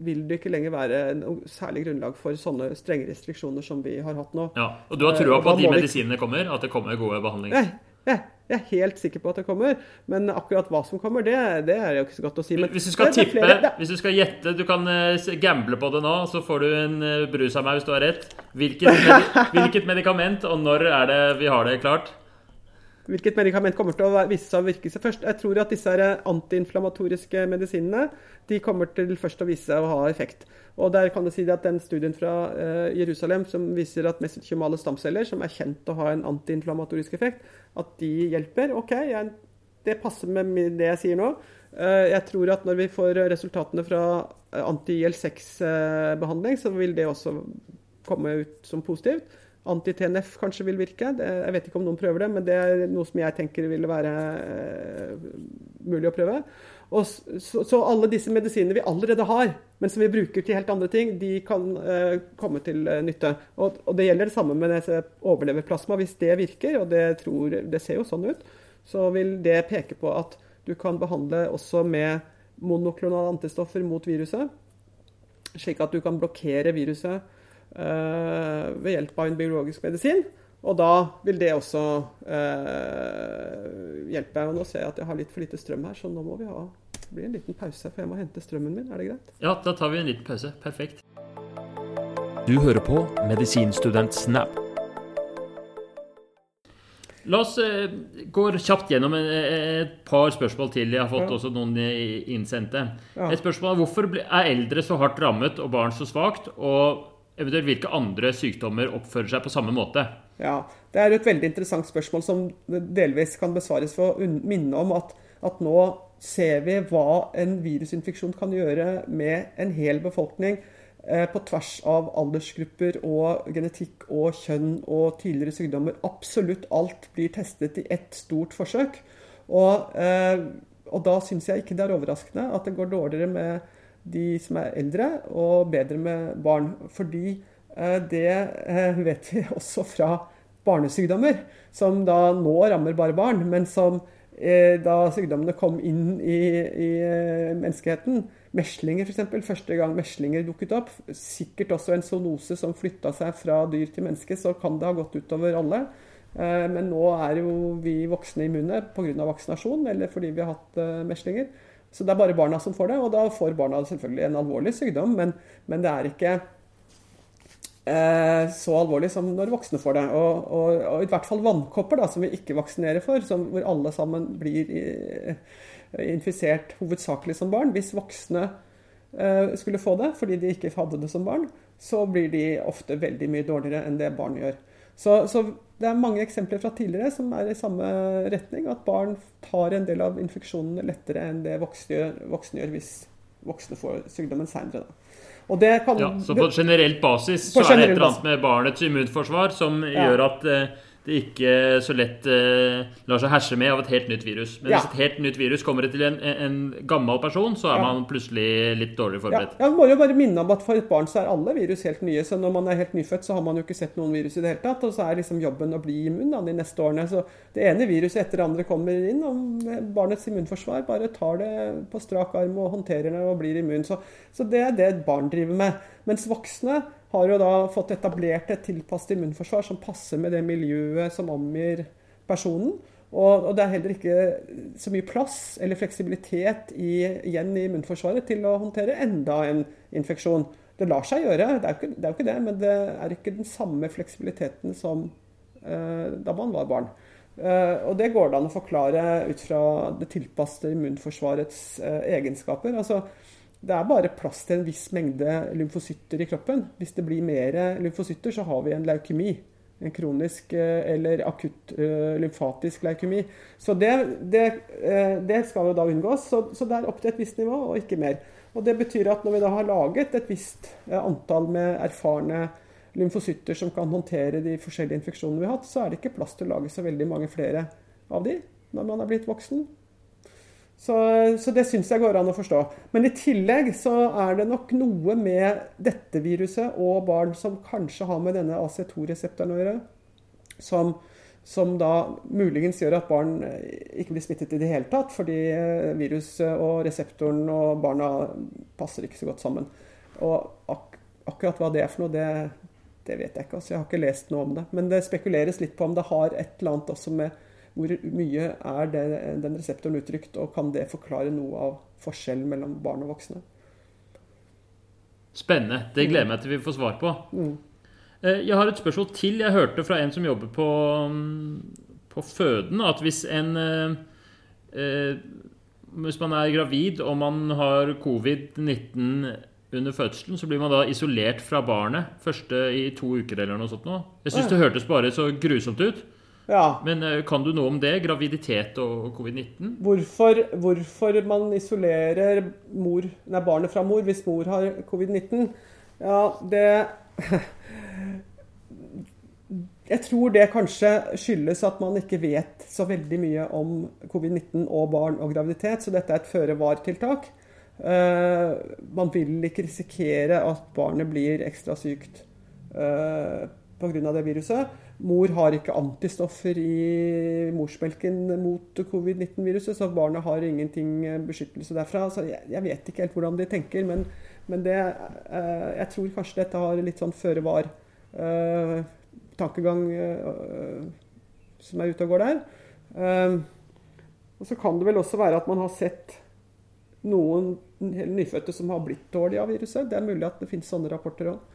vil det ikke lenger være noe særlig grunnlag for sånne strenge restriksjoner som vi har hatt nå. Ja, Og du har trua eh, på at de medisinene kommer? At det kommer gode behandlinger? Ja, Ja, Jeg er helt sikker på at det kommer, men akkurat hva som kommer, det, det er jo ikke så godt å si. Men hvis du skal tippe, flere- hvis du skal gjette Du kan eh, gamble på det nå, så får du en eh, brus av meg hvis du har rett. Hvilket, [laughs] hvilket medikament, og når er det vi har det klart? Hvilket medikament kommer til å vise seg å virke seg først? Jeg tror at disse antiinflamatoriske medisinene de kommer til først å vise seg å ha effekt. Og der kan du si at den studien fra eh, Jerusalem som viser at mesenkymale stamceller, som er kjent å ha en antiinflamatorisk effekt, at de hjelper. OK, jeg, det passer med det jeg sier nå. Eh, jeg tror at når vi får resultatene fra eh, anti-IL6-behandling, så vil det også komme ut som positivt. Anti-TNF kanskje vil virke. Det, jeg vet ikke om noen prøver det, men det er noe som jeg tenker ville være eh, mulig å prøve. Og så, så alle disse medisinene vi allerede har, men som vi bruker til helt andre ting, de kan eh, komme til eh, nytte. Og, og det gjelder det samme med overleverplasma. Hvis det virker, og det, tror, det ser jo sånn ut, så vil det peke på at du kan behandle også med monoklonale antistoffer mot viruset, slik at du kan blokkere viruset ved hjelp av en biologisk medisin. Og da vil det også eh, hjelpe. Og nå ser jeg at jeg har litt for lite strøm her, så nå må vi ha det blir en liten pause, for jeg må hente strømmen min. Er det greit? Ja, da tar vi en liten pause. Perfekt. Du hører på Medisinstudent Snap. La oss eh, gå kjapt gjennom en- et par spørsmål til. Jeg har fått Ja. også noen innsendte. Ja. Et spørsmål er hvorfor er eldre så hardt rammet og barn så svakt? Og eventuelt hvilke andre sykdommer oppfører seg på samme måte? Ja, Det er et veldig interessant spørsmål som delvis kan besvares for å minne om at, at nå ser vi hva en virusinfeksjon kan gjøre med en hel befolkning eh, på tvers av aldersgrupper og genetikk og kjønn og tidligere sykdommer. Absolutt alt blir testet i ett stort forsøk. Og, eh, og da syns jeg ikke det er overraskende at det går dårligere med de som er eldre, og bedre med barn. Fordi eh, det eh, vet vi [laughs] også fra barnesykdommer, som da nå rammer bare barn, men som eh, da sykdommene kom inn i, i eh, menneskeheten Meslinger, f.eks. Første gang meslinger dukket opp. Sikkert også en zoonose som flytta seg fra dyr til menneske, så kan det ha gått utover alle. Men nå er jo vi voksne immune pga. vaksinasjon, eller fordi vi har hatt meslinger. Så det er bare barna som får det, og da får barna selvfølgelig en alvorlig sykdom, men, men det er ikke eh, så alvorlig som når voksne får det. Og, og, og i hvert fall vannkopper, da, som vi ikke vaksinerer for, som, hvor alle sammen blir i, infisert hovedsakelig som barn. Hvis voksne eh, skulle få det fordi de ikke hadde det som barn, så blir de ofte veldig mye dårligere enn det barn gjør. Så, så det er mange eksempler fra tidligere som er i samme retning. At barn tar en del av infeksjonene lettere enn det voksne gjør, voksne gjør hvis voksne får sykdommen seinere. Kan Ja, så på generelt basis På så er det et eller annet med barnets immunforsvar som Ja. gjør at eh, det ikke så lett eh, lar seg herse med av et helt nytt virus. Men Ja. hvis et helt nytt virus kommer til en, en gammel person, så er Ja. man plutselig litt dårlig Ja, forberedt. jeg må jo bare minne om at For et barn så er alle virus helt nye. så Når man er helt nyfødt, så har man jo ikke sett noen virus i det hele tatt. Og så er liksom jobben å bli immun da, de neste årene. Så Det ene viruset etter det andre kommer inn, og barnets immunforsvar bare tar det på strak arm og håndterer det og blir immun. Så, så det er det et barn driver med. Mens voksne har jo da fått etablert et tilpasset immunforsvar som passer med det miljøet som omgir personen. Og, og det er heller ikke så mye plass eller fleksibilitet i, igjen i immunforsvaret til å håndtere enda en infeksjon. Det lar seg gjøre, det er jo ikke det, er jo ikke det men det er ikke den samme fleksibiliteten som eh, da man var barn. Eh, og det går det an å forklare ut fra det tilpassede immunforsvarets eh, egenskaper. Altså, det er bare plass til en viss mengde lymfocytter i kroppen. Hvis det blir mer lymfocytter, så har vi en leukemi. En kronisk eh, eller akutt eh, lymfatisk leukemi. Så det, det, eh, det skal jo da unngås. Så, så det er opp til et visst nivå, og ikke mer. Og Det betyr at når vi da har laget et visst eh, antall med erfarne lymfocytter som kan håndtere de forskjellige infeksjonene vi har hatt, så er det ikke plass til å lage så veldig mange flere av de når man er blitt voksen. Så, så det syns jeg går an å forstå. Men i tillegg så er det nok noe med dette viruset og barn som kanskje har med denne AC2-reseptoren å gjøre, som, som da muligens gjør at barn ikke blir smittet i det hele tatt, fordi eh, viruset og reseptoren og barna passer ikke så godt sammen. Og ak akkurat hva det er for noe, det, det vet jeg ikke. altså Jeg har ikke lest noe om det. Men det spekuleres litt på om det har et eller annet også med hvor mye er det, den reseptoren uttrykt, og kan det forklare noe av forskjellen mellom barn og voksne? Spennende. Det gleder jeg meg til vi får svar på. Mm. Eh, Jeg har et spørsmål til. Jeg hørte fra en som jobber på, mm, på føden, at hvis en eh, eh, Hvis man er gravid og man har covid-19 under fødselen, så blir man da isolert fra barnet første i to uker eller noe sånt. Nå. Jeg syns det hørtes bare så grusomt ut. Ja, Men eh, kan du noe om det? Graviditet og covid-19? Hvorfor, hvorfor man isolerer mor, nei, barnet fra mor hvis mor har covid-19? Ja, det [laughs] Jeg tror det kanskje skyldes at man ikke vet så veldig mye om covid-19 og barn og graviditet, så dette er et føre-var-tiltak. Eh, man vil ikke risikere at barnet blir ekstra sykt uh, pga. det viruset. Mor har ikke antistoffer i morsmelken mot covid-19-viruset, så barnet har ingenting beskyttelse derfra. Så jeg, jeg vet ikke helt hvordan de tenker, men, men det, eh, jeg tror kanskje dette har litt sånn føre var-tankegang som er ute og går der. Eh, og så kan det vel også være at man har sett noen nyfødte som har blitt dårlige av viruset. Det er mulig at det finnes sånne rapporter òg.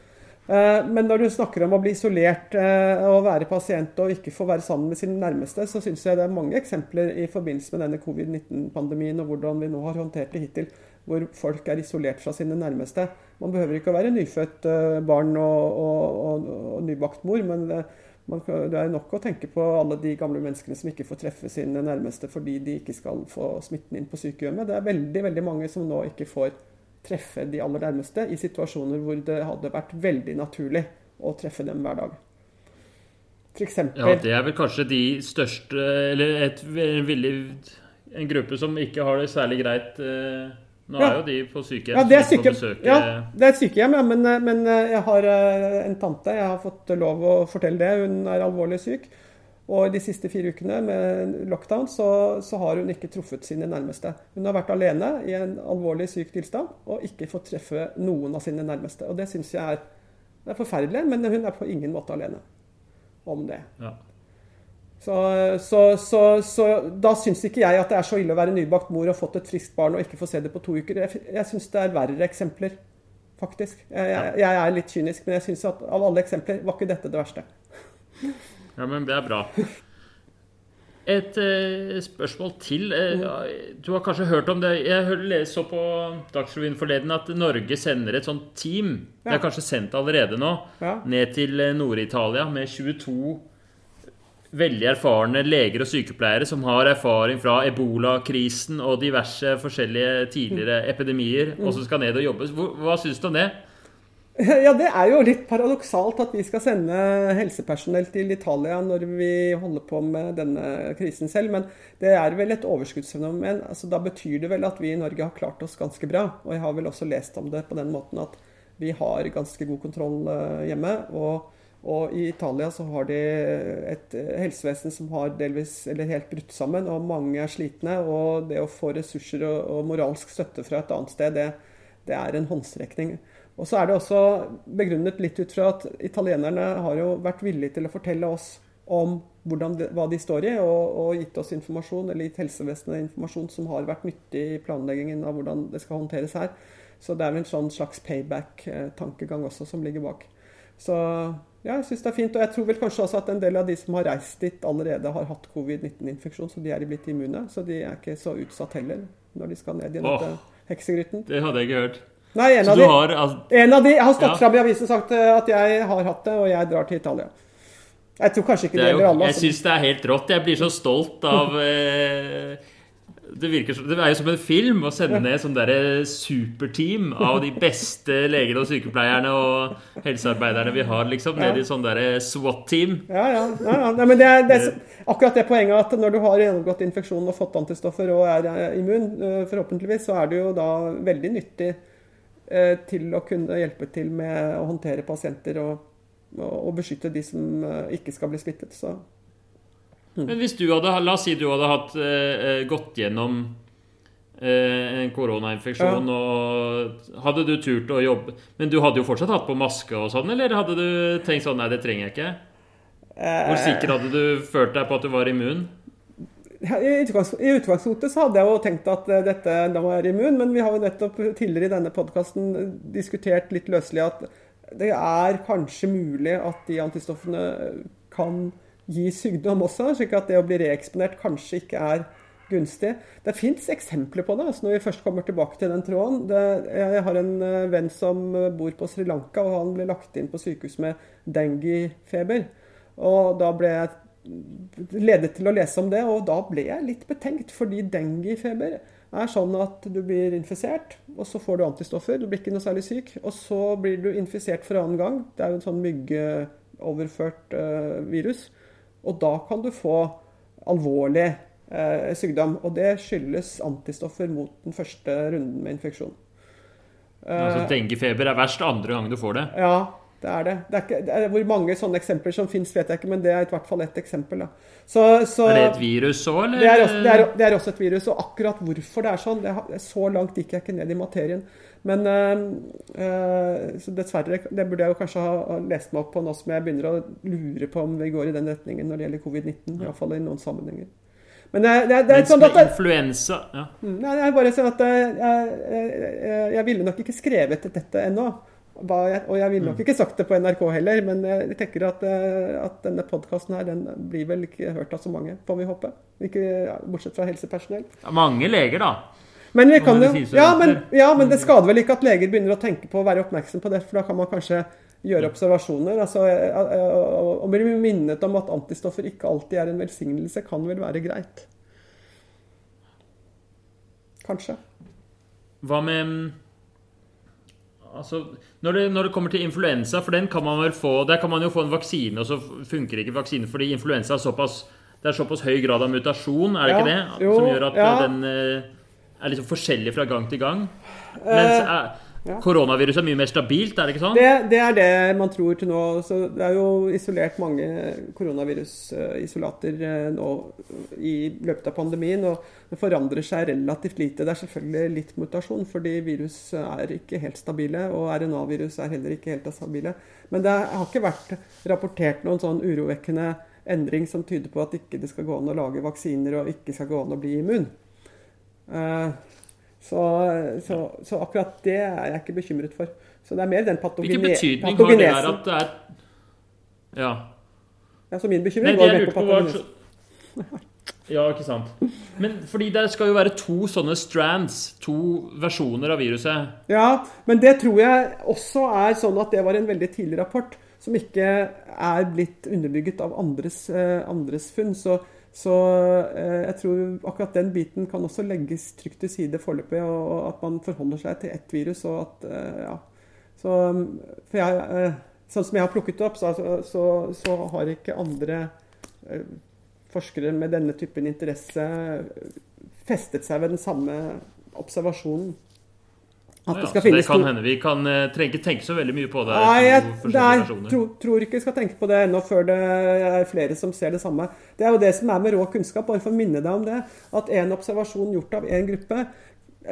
Men når du snakker om å bli isolert eh, og være pasient og ikke få være sammen med sine nærmeste, så syns jeg det er mange eksempler i forbindelse med denne covid-19-pandemien og hvordan vi nå har håndtert det hittil, hvor folk er isolert fra sine nærmeste. Man behøver ikke å være nyfødt eh, barn og, og, og, og nybakt mor, men eh, man, det er nok å tenke på alle de gamle menneskene som ikke får treffe sine nærmeste fordi de ikke skal få smitten inn på sykehjemmet. Det er veldig, veldig mange som nå ikke får treffe de aller nærmeste i situasjoner hvor det hadde vært veldig naturlig å treffe dem hver dag. For eksempel, Ja, det er vel kanskje de største Eller et, en, villig, en gruppe som ikke har det særlig greit. eh, Nå Ja. er jo de på sykehjem. Ja, det er, besøke- ja, det er et sykehjem, ja, men, men jeg har eh, en tante. Jeg har fått lov å fortelle det. Hun er alvorlig syk. Og de siste fire ukene med lockdown så, så har hun ikke truffet sine nærmeste. Hun har vært alene i en alvorlig syk tilstand og ikke fått treffe noen av sine nærmeste. Og det syns jeg er, er forferdelig, men hun er på ingen måte alene om det. Ja. Så, så, så, så da syns ikke jeg at det er så ille å være nybakt mor og fått et friskt barn og ikke få se det på to uker. Jeg, jeg syns det er verre eksempler, faktisk. Jeg, jeg, jeg er litt kynisk, men jeg syns at av alle eksempler var ikke dette det verste. Ja, men det er bra. Et eh, spørsmål til. Eh, du har kanskje hørt om det Jeg så på Dagsrevyen forleden at Norge sender et sånt team, det er kanskje sendt allerede nå, Ja. ned til eh, Nord-Italia med 22 veldig erfarne leger og sykepleiere som har erfaring fra ebola-krisen og diverse forskjellige tidligere epidemier, og som skal ned og jobbe. Hva, Hva syns du om det? [laughs] Ja, det er jo litt paradoksalt at vi skal sende helsepersonell til Italia når vi holder på med denne krisen selv, men det er vel et overskuddsfenomen. Altså, da betyr det vel at vi i Norge har klart oss ganske bra. Og jeg har vel også lest om det på den måten at vi har ganske god kontroll eh, hjemme. Og, og i Italia så har de et eh, helsevesen som har delvis eller helt brutt sammen, og mange er slitne. Og det å få ressurser og, og moralsk støtte fra et annet sted, det, det er en håndsrekning. Og så er det også begrunnet litt ut fra at italienerne har jo vært villige til å fortelle oss om hvordan de, hva de står i, og, og gitt oss informasjon, eller gitt helsevesenet informasjon som har vært nyttig i planleggingen av hvordan det skal håndteres her. Så det er vel en sånn slags payback-tankegang også som ligger bak. Så ja, jeg syns det er fint. Og jeg tror vel kanskje også at en del av de som har reist dit, allerede har hatt covid-19-infeksjon, så de er blitt immune. Så de er ikke så utsatt heller når de skal ned i dette heksegryten. Det hadde jeg ikke hørt. Nei, en av de har altså, en av de har stått Ja. fram i avisen og sagt eh, at jeg har hatt det, og jeg drar til Italia. Jeg tror kanskje ikke Det det er gjelder alle. jeg altså. syns det er helt rått. Jeg blir så stolt av [laughs] eh, det, virker det er jo som en film å sende ned sånn derre superteam av de beste legene og sykepleierne og helsearbeiderne vi har, liksom. Ned i sånn derre SWAT-team. Ja, ja. ja, ja. Nei, men det er, det er akkurat det poenget at når du har gjennomgått infeksjonen og fått antistoffer og er eh, immun, eh, forhåpentligvis, så er det jo da veldig nyttig eh, til å kunne hjelpe til med å håndtere pasienter og, og, beskytte de som eh, ikke skal bli smittet. Så Men hvis du hadde, la oss si du hadde hatt, eh, gått gjennom eh, en koronainfeksjon, og hadde du turt å jobbe Men du hadde jo fortsatt hatt på maske og sånn, eller hadde du tenkt sånn Nei, det trenger jeg ikke? Hvor eh, sikker hadde du følt deg på at du var immun? I utgangs- utgangspunktet så hadde jeg jo tenkt at eh, dette var jeg immun, men vi har jo nettopp tidligere i denne podkasten diskutert litt løselig at det er kanskje mulig at de antistoffene kan gi sykdom også, slik at det å bli reeksponert kanskje ikke er gunstig. Det fins eksempler på det, altså når vi først kommer tilbake til den tråden. Det, jeg har en eh, venn som bor på Sri Lanka, og han ble lagt inn på sykehus med dengue-feber. Og da ble jeg ledet til å lese om det, og da ble jeg litt betenkt. Fordi dengue-feber er sånn at du blir infisert, og så får du antistoffer. Du blir ikke noe særlig syk. Og så blir du infisert for annen gang. Det er jo en sånn myggeoverført uh, virus. Og da kan du få alvorlig uh, sykdom. Og det skyldes antistoffer mot den første runden med infeksjon. Altså Denguefeber er verst andre gang du får det. Ja, det er det. det, er ikke, det er, hvor mange sånne eksempler som fins, vet jeg ikke, men det er i hvert fall ett eksempel. Så, så, Er det et virus òg, eller? det er, også, det, er, det er også et virus. Og akkurat hvorfor det er sånn, det, så langt gikk jeg ikke ned i materien. Men øh, øh, så dessverre, det burde jeg jo kanskje ha lest meg opp på nå som jeg begynner å lure på om vi går i den retningen når det gjelder covid-19. Iallfall i noen sammenhenger. Men det, det, det er sånn at influensa ja. Mm, Nei, det er bare sånn at jeg, jeg, jeg, jeg ville nok ikke skrevet dette ennå. Og jeg ville nok ikke sagt det på NRK heller, men jeg tenker at, eh, at denne podkasten her, den blir vel ikke hørt av så mange, får vi håpe. Ikke, bortsett fra helsepersonell. Ja, Mange leger, da. Men vi kan jo ja men, ja, men det skader vel ikke at leger begynner å tenke på å være oppmerksom på det, for da kan man kanskje gjøre observasjoner. altså eh, eh, Å bli minnet om at antistoffer ikke alltid er en velsignelse, kan vel være greit. Kanskje. Hva med mm, Altså, når det, når det kommer til influensa, for den kan man vel få Der kan man jo få en vaksine, og så funker ikke vaksinen fordi influensa er såpass det er såpass høy grad av mutasjon, er det Ja, ikke det? jo, som gjør at ja. eh, den eh, er liksom forskjellig fra gang til gang. Mens eh, ja. koronaviruset er mye mer stabilt, er det ikke sånn? Det, det er det man tror til nå. Så det er jo isolert mange koronavirusisolater eh, nå i løpet av pandemien. Og det forandrer seg relativt lite. Det er selvfølgelig litt mutasjon, fordi virus er ikke helt stabile. Og RNA-virus er heller ikke helt stabile. Men det har ikke vært rapportert noen sånn urovekkende endring som tyder på at ikke det skal gå an å lage vaksiner og ikke skal gå an å bli immun. Eh, Så, så, så akkurat det er jeg ikke bekymret for. Så det er mer den patogene Hvilken betydning har det her at det er Ja. Ja, så min bekymring Nei, går på på var patogenesen. Ja, ikke sant. Men fordi det skal jo være to sånne strands, to versjoner av viruset. Ja, men det tror jeg også er sånn at det var en veldig tidlig rapport som ikke er blitt underbygget av andres, eh, andres funn. Så, så eh, jeg tror akkurat den biten kan også legges trygt til side foreløpig, og, at man forholder seg til ett virus. og at, eh, ja. Så, for jeg, eh, sånn som jeg har plukket det opp, så, så, så har ikke andre forskere med denne typen interesse festet seg ved den samme observasjonen. At det skal det kan hende vi kan uh, trenger ikke tenke så veldig mye på det. Nei, jeg nei, tro, tror ikke vi skal tenke på det ennå før det er flere som ser det samme. Det er jo det som er med rå kunnskap, bare for å minne deg om det. At en observasjon gjort av en gruppe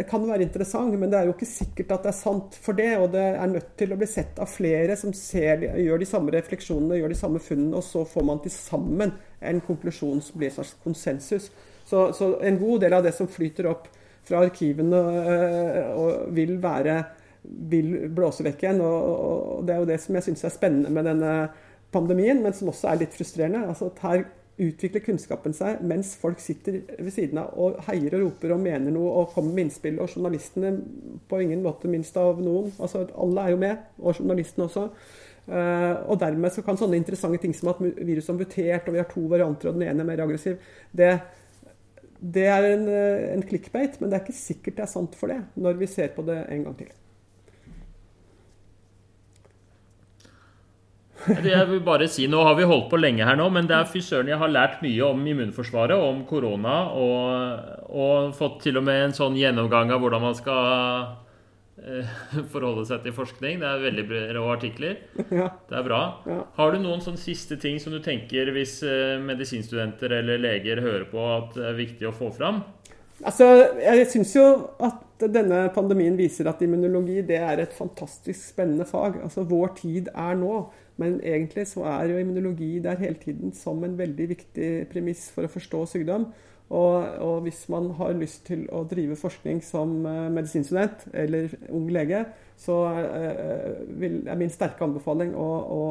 kan være interessant, men det er jo ikke sikkert at det er sant for det. Og det er nødt til å bli sett av flere som ser, gjør de samme refleksjonene, gjør de samme funnene, og så får man til sammen en konklusjon som blir en slags konsensus. Så, så en god del av det som flyter opp fra arkivene øh, og vil være vil blåse vekk igjen. Og, det er jo det som jeg syns er spennende med denne pandemien, men som også er litt frustrerende. Altså at Her utvikler kunnskapen seg mens folk sitter ved siden av og heier og roper og mener noe og kommer med innspill. Og journalistene på ingen måte minst av noen. Altså Alle er jo med, og journalistene også. Eh, og dermed så kan sånne interessante ting som at viruset har mutert, og vi har to varianter, og den ene er mer aggressiv, det, det er en, eh, en clickbait, men det er ikke sikkert det er sant for det, når vi ser på det en gang til. Jeg vil bare si, Nå har vi holdt på lenge her nå, men det er fy søren jeg har lært mye om immunforsvaret og om korona. Og, og fått til og med en sånn gjennomgang av hvordan man skal [laughs] forholde seg til forskning. Det er veldig rå artikler. [laughs] Ja. Det er bra. Ja. Har du noen sånne siste ting som du tenker hvis eh, medisinstudenter eller leger hører på at det er viktig å få fram? Altså, jeg syns jo at denne pandemien viser at immunologi det er et fantastisk spennende fag. Altså, Vår tid er nå. Men egentlig så er jo immunologi der hele tiden som en veldig viktig premiss for å forstå sykdom. Og, og, hvis man har lyst til å drive forskning som uh, medisinstudent eller ung lege, så uh, vil, er min sterke anbefaling å, å,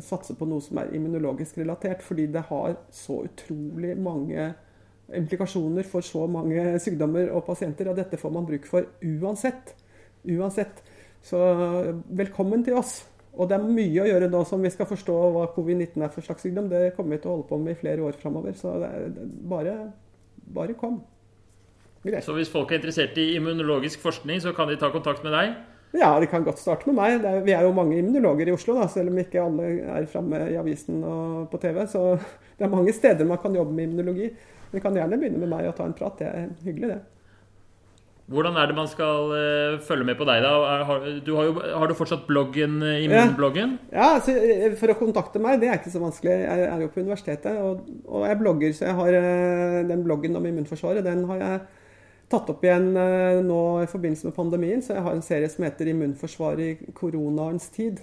satse på noe som er immunologisk relatert. Fordi det har så utrolig mange implikasjoner for så mange sykdommer og pasienter. Og dette får man bruk for uansett. Uansett. Så velkommen til oss. Og det er mye å gjøre nå som vi skal forstå hva covid-19 er for slags sykdom. Det kommer vi til å holde på med i flere år framover. Så det er, bare bare kom. Greit. Så hvis folk er interessert i immunologisk forskning, så kan de ta kontakt med deg? Ja, de kan godt starte med meg. Er, vi er jo mange immunologer i Oslo, da, selv om ikke alle er framme i avisen og på TV. Så det er mange steder man kan jobbe med immunologi. De kan gjerne begynne med meg og ta en prat. Det er hyggelig, det. Hvordan er det man skal uh, følge med på deg, da? Har du, har, jo, har du fortsatt bloggen, uh, immunbloggen? Ja, ja altså, eh, for å kontakte meg, det er ikke så vanskelig. Jeg er jo på universitetet, og, og jeg blogger. Så jeg har uh, den bloggen om immunforsvaret, den har jeg tatt opp igjen nå i forbindelse med pandemien. Så jeg har en serie som heter 'Immunforsvaret i koronaens tid'.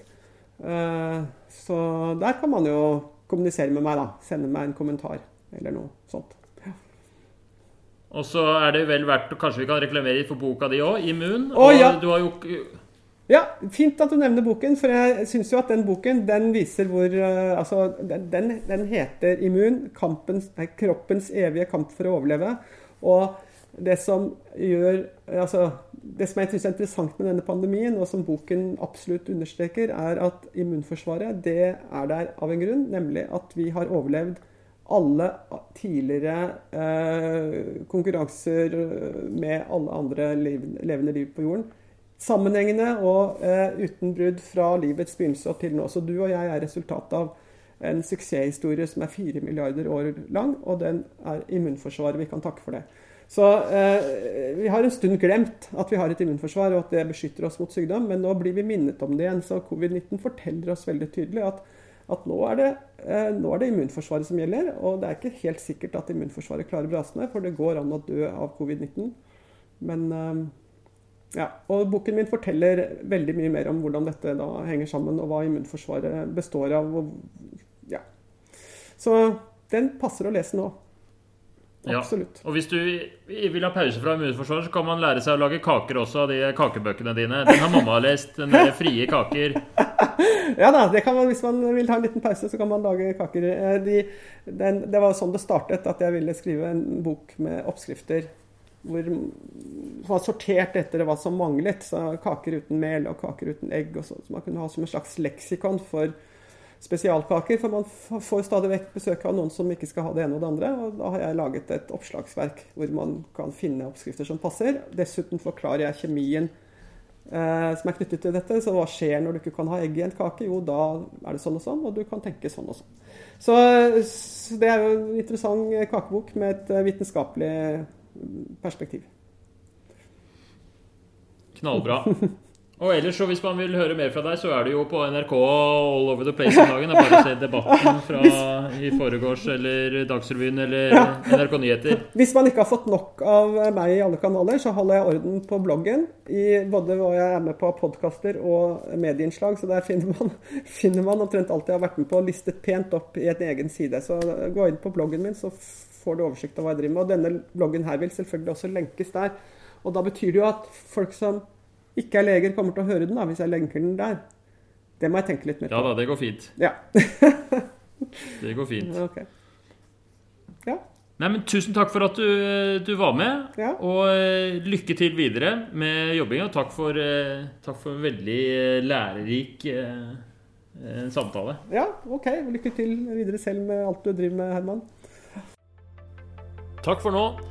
så der kan man jo kommunisere med meg, da. Sende meg en kommentar eller noe sånt. Og så er det vel verdt Kanskje vi kan reklamere for boka di òg, 'Immun'. Oh, ja. du har jo ja, fint at du nevner boken, for jeg syns jo at den boken den viser hvor uh, Altså, den, den, heter 'Immun kampens, kroppens evige kamp for å overleve'. Og det som gjør Altså, det som jeg synes er interessant med denne pandemien, og som boken absolutt understreker, er at immunforsvaret det er der av en grunn, nemlig at vi har overlevd alle tidligere eh, konkurranser med alle andre levende liv på jorden. Sammenhengende og eh, uten brudd fra livets begynnelse og til nå. Så du og jeg er resultatet av en suksesshistorie som er fire milliarder år lang, og den er immunforsvaret. Vi kan takke for det. Så eh, vi har en stund glemt at vi har et immunforsvar, og at det beskytter oss mot sykdom, men nå blir vi minnet om det igjen. Så covid-19 forteller oss veldig tydelig at at nå er, det, eh, nå er, det, immunforsvaret som gjelder. Og det er ikke helt sikkert at immunforsvaret klarer brasene, for det går an å dø av covid-19. Men eh, ja, og Boken min forteller veldig mye mer om hvordan dette da henger sammen, og hva immunforsvaret består av. Og, ja. Så den passer å lese nå. Absolutt. Ja. Og hvis du vil ha pause fra immunforsvaret, så kan man lære seg å lage kaker også av de kakebøkene dine. Den har mamma lest. Den der frie kaker. [laughs] ja da, det kan man, hvis man vil ta en liten pause, så kan man lage kaker. Eh, de, den, det var sånn det startet, at jeg ville skrive en bok med oppskrifter hvor var sortert etter hva som manglet. Så kaker uten mel og kaker uten egg og sånn. Så man kunne ha som en slags leksikon for spesialkaker. For man får stadig vekk besøk av noen som ikke skal ha det ene og det andre. Og da har jeg laget et oppslagsverk hvor man kan finne oppskrifter som passer. Dessuten forklarer jeg kjemien eh, som er knyttet til dette. Så hva skjer når du ikke kan ha egg i en kake? Jo, da er det sånn og sånn, og du kan tenke sånn og sånn. Så, så det er jo en interessant kakebok med et eh, vitenskapelig perspektiv. Knallbra. [laughs] Og ellers, så hvis man vil høre mer fra deg, så er du jo på NRK all over the place om dagen. Det er bare å se debatten fra i foregårs eller Dagsrevyen eller ja. NRK Nyheter. Hvis man ikke har fått nok av meg i alle kanaler, så holder jeg orden på bloggen. I både hva jeg er med på av podkaster og medieinnslag. Så der finner man, [laughs] finner man omtrent alt jeg har vært med på, listet pent opp i en egen side. Så gå inn på bloggen min, så får du oversikt over hva jeg driver med. Og denne bloggen her vil selvfølgelig også lenkes der. Og da betyr det jo at folk som ikke er leger, kommer til å høre den da, hvis jeg lenker den der. Det må jeg tenke litt mer på. Ja da, det går fint. Ja. [laughs] det går fint. Okay. Ja. Nei, men Tusen takk for at du, du var med. Ja. Og uh, lykke til videre med jobbinga. Takk for, uh, takk for veldig uh, lærerik samtale. Ja, ok. Lykke til videre selv med alt du driver med, Herman. Takk for nå.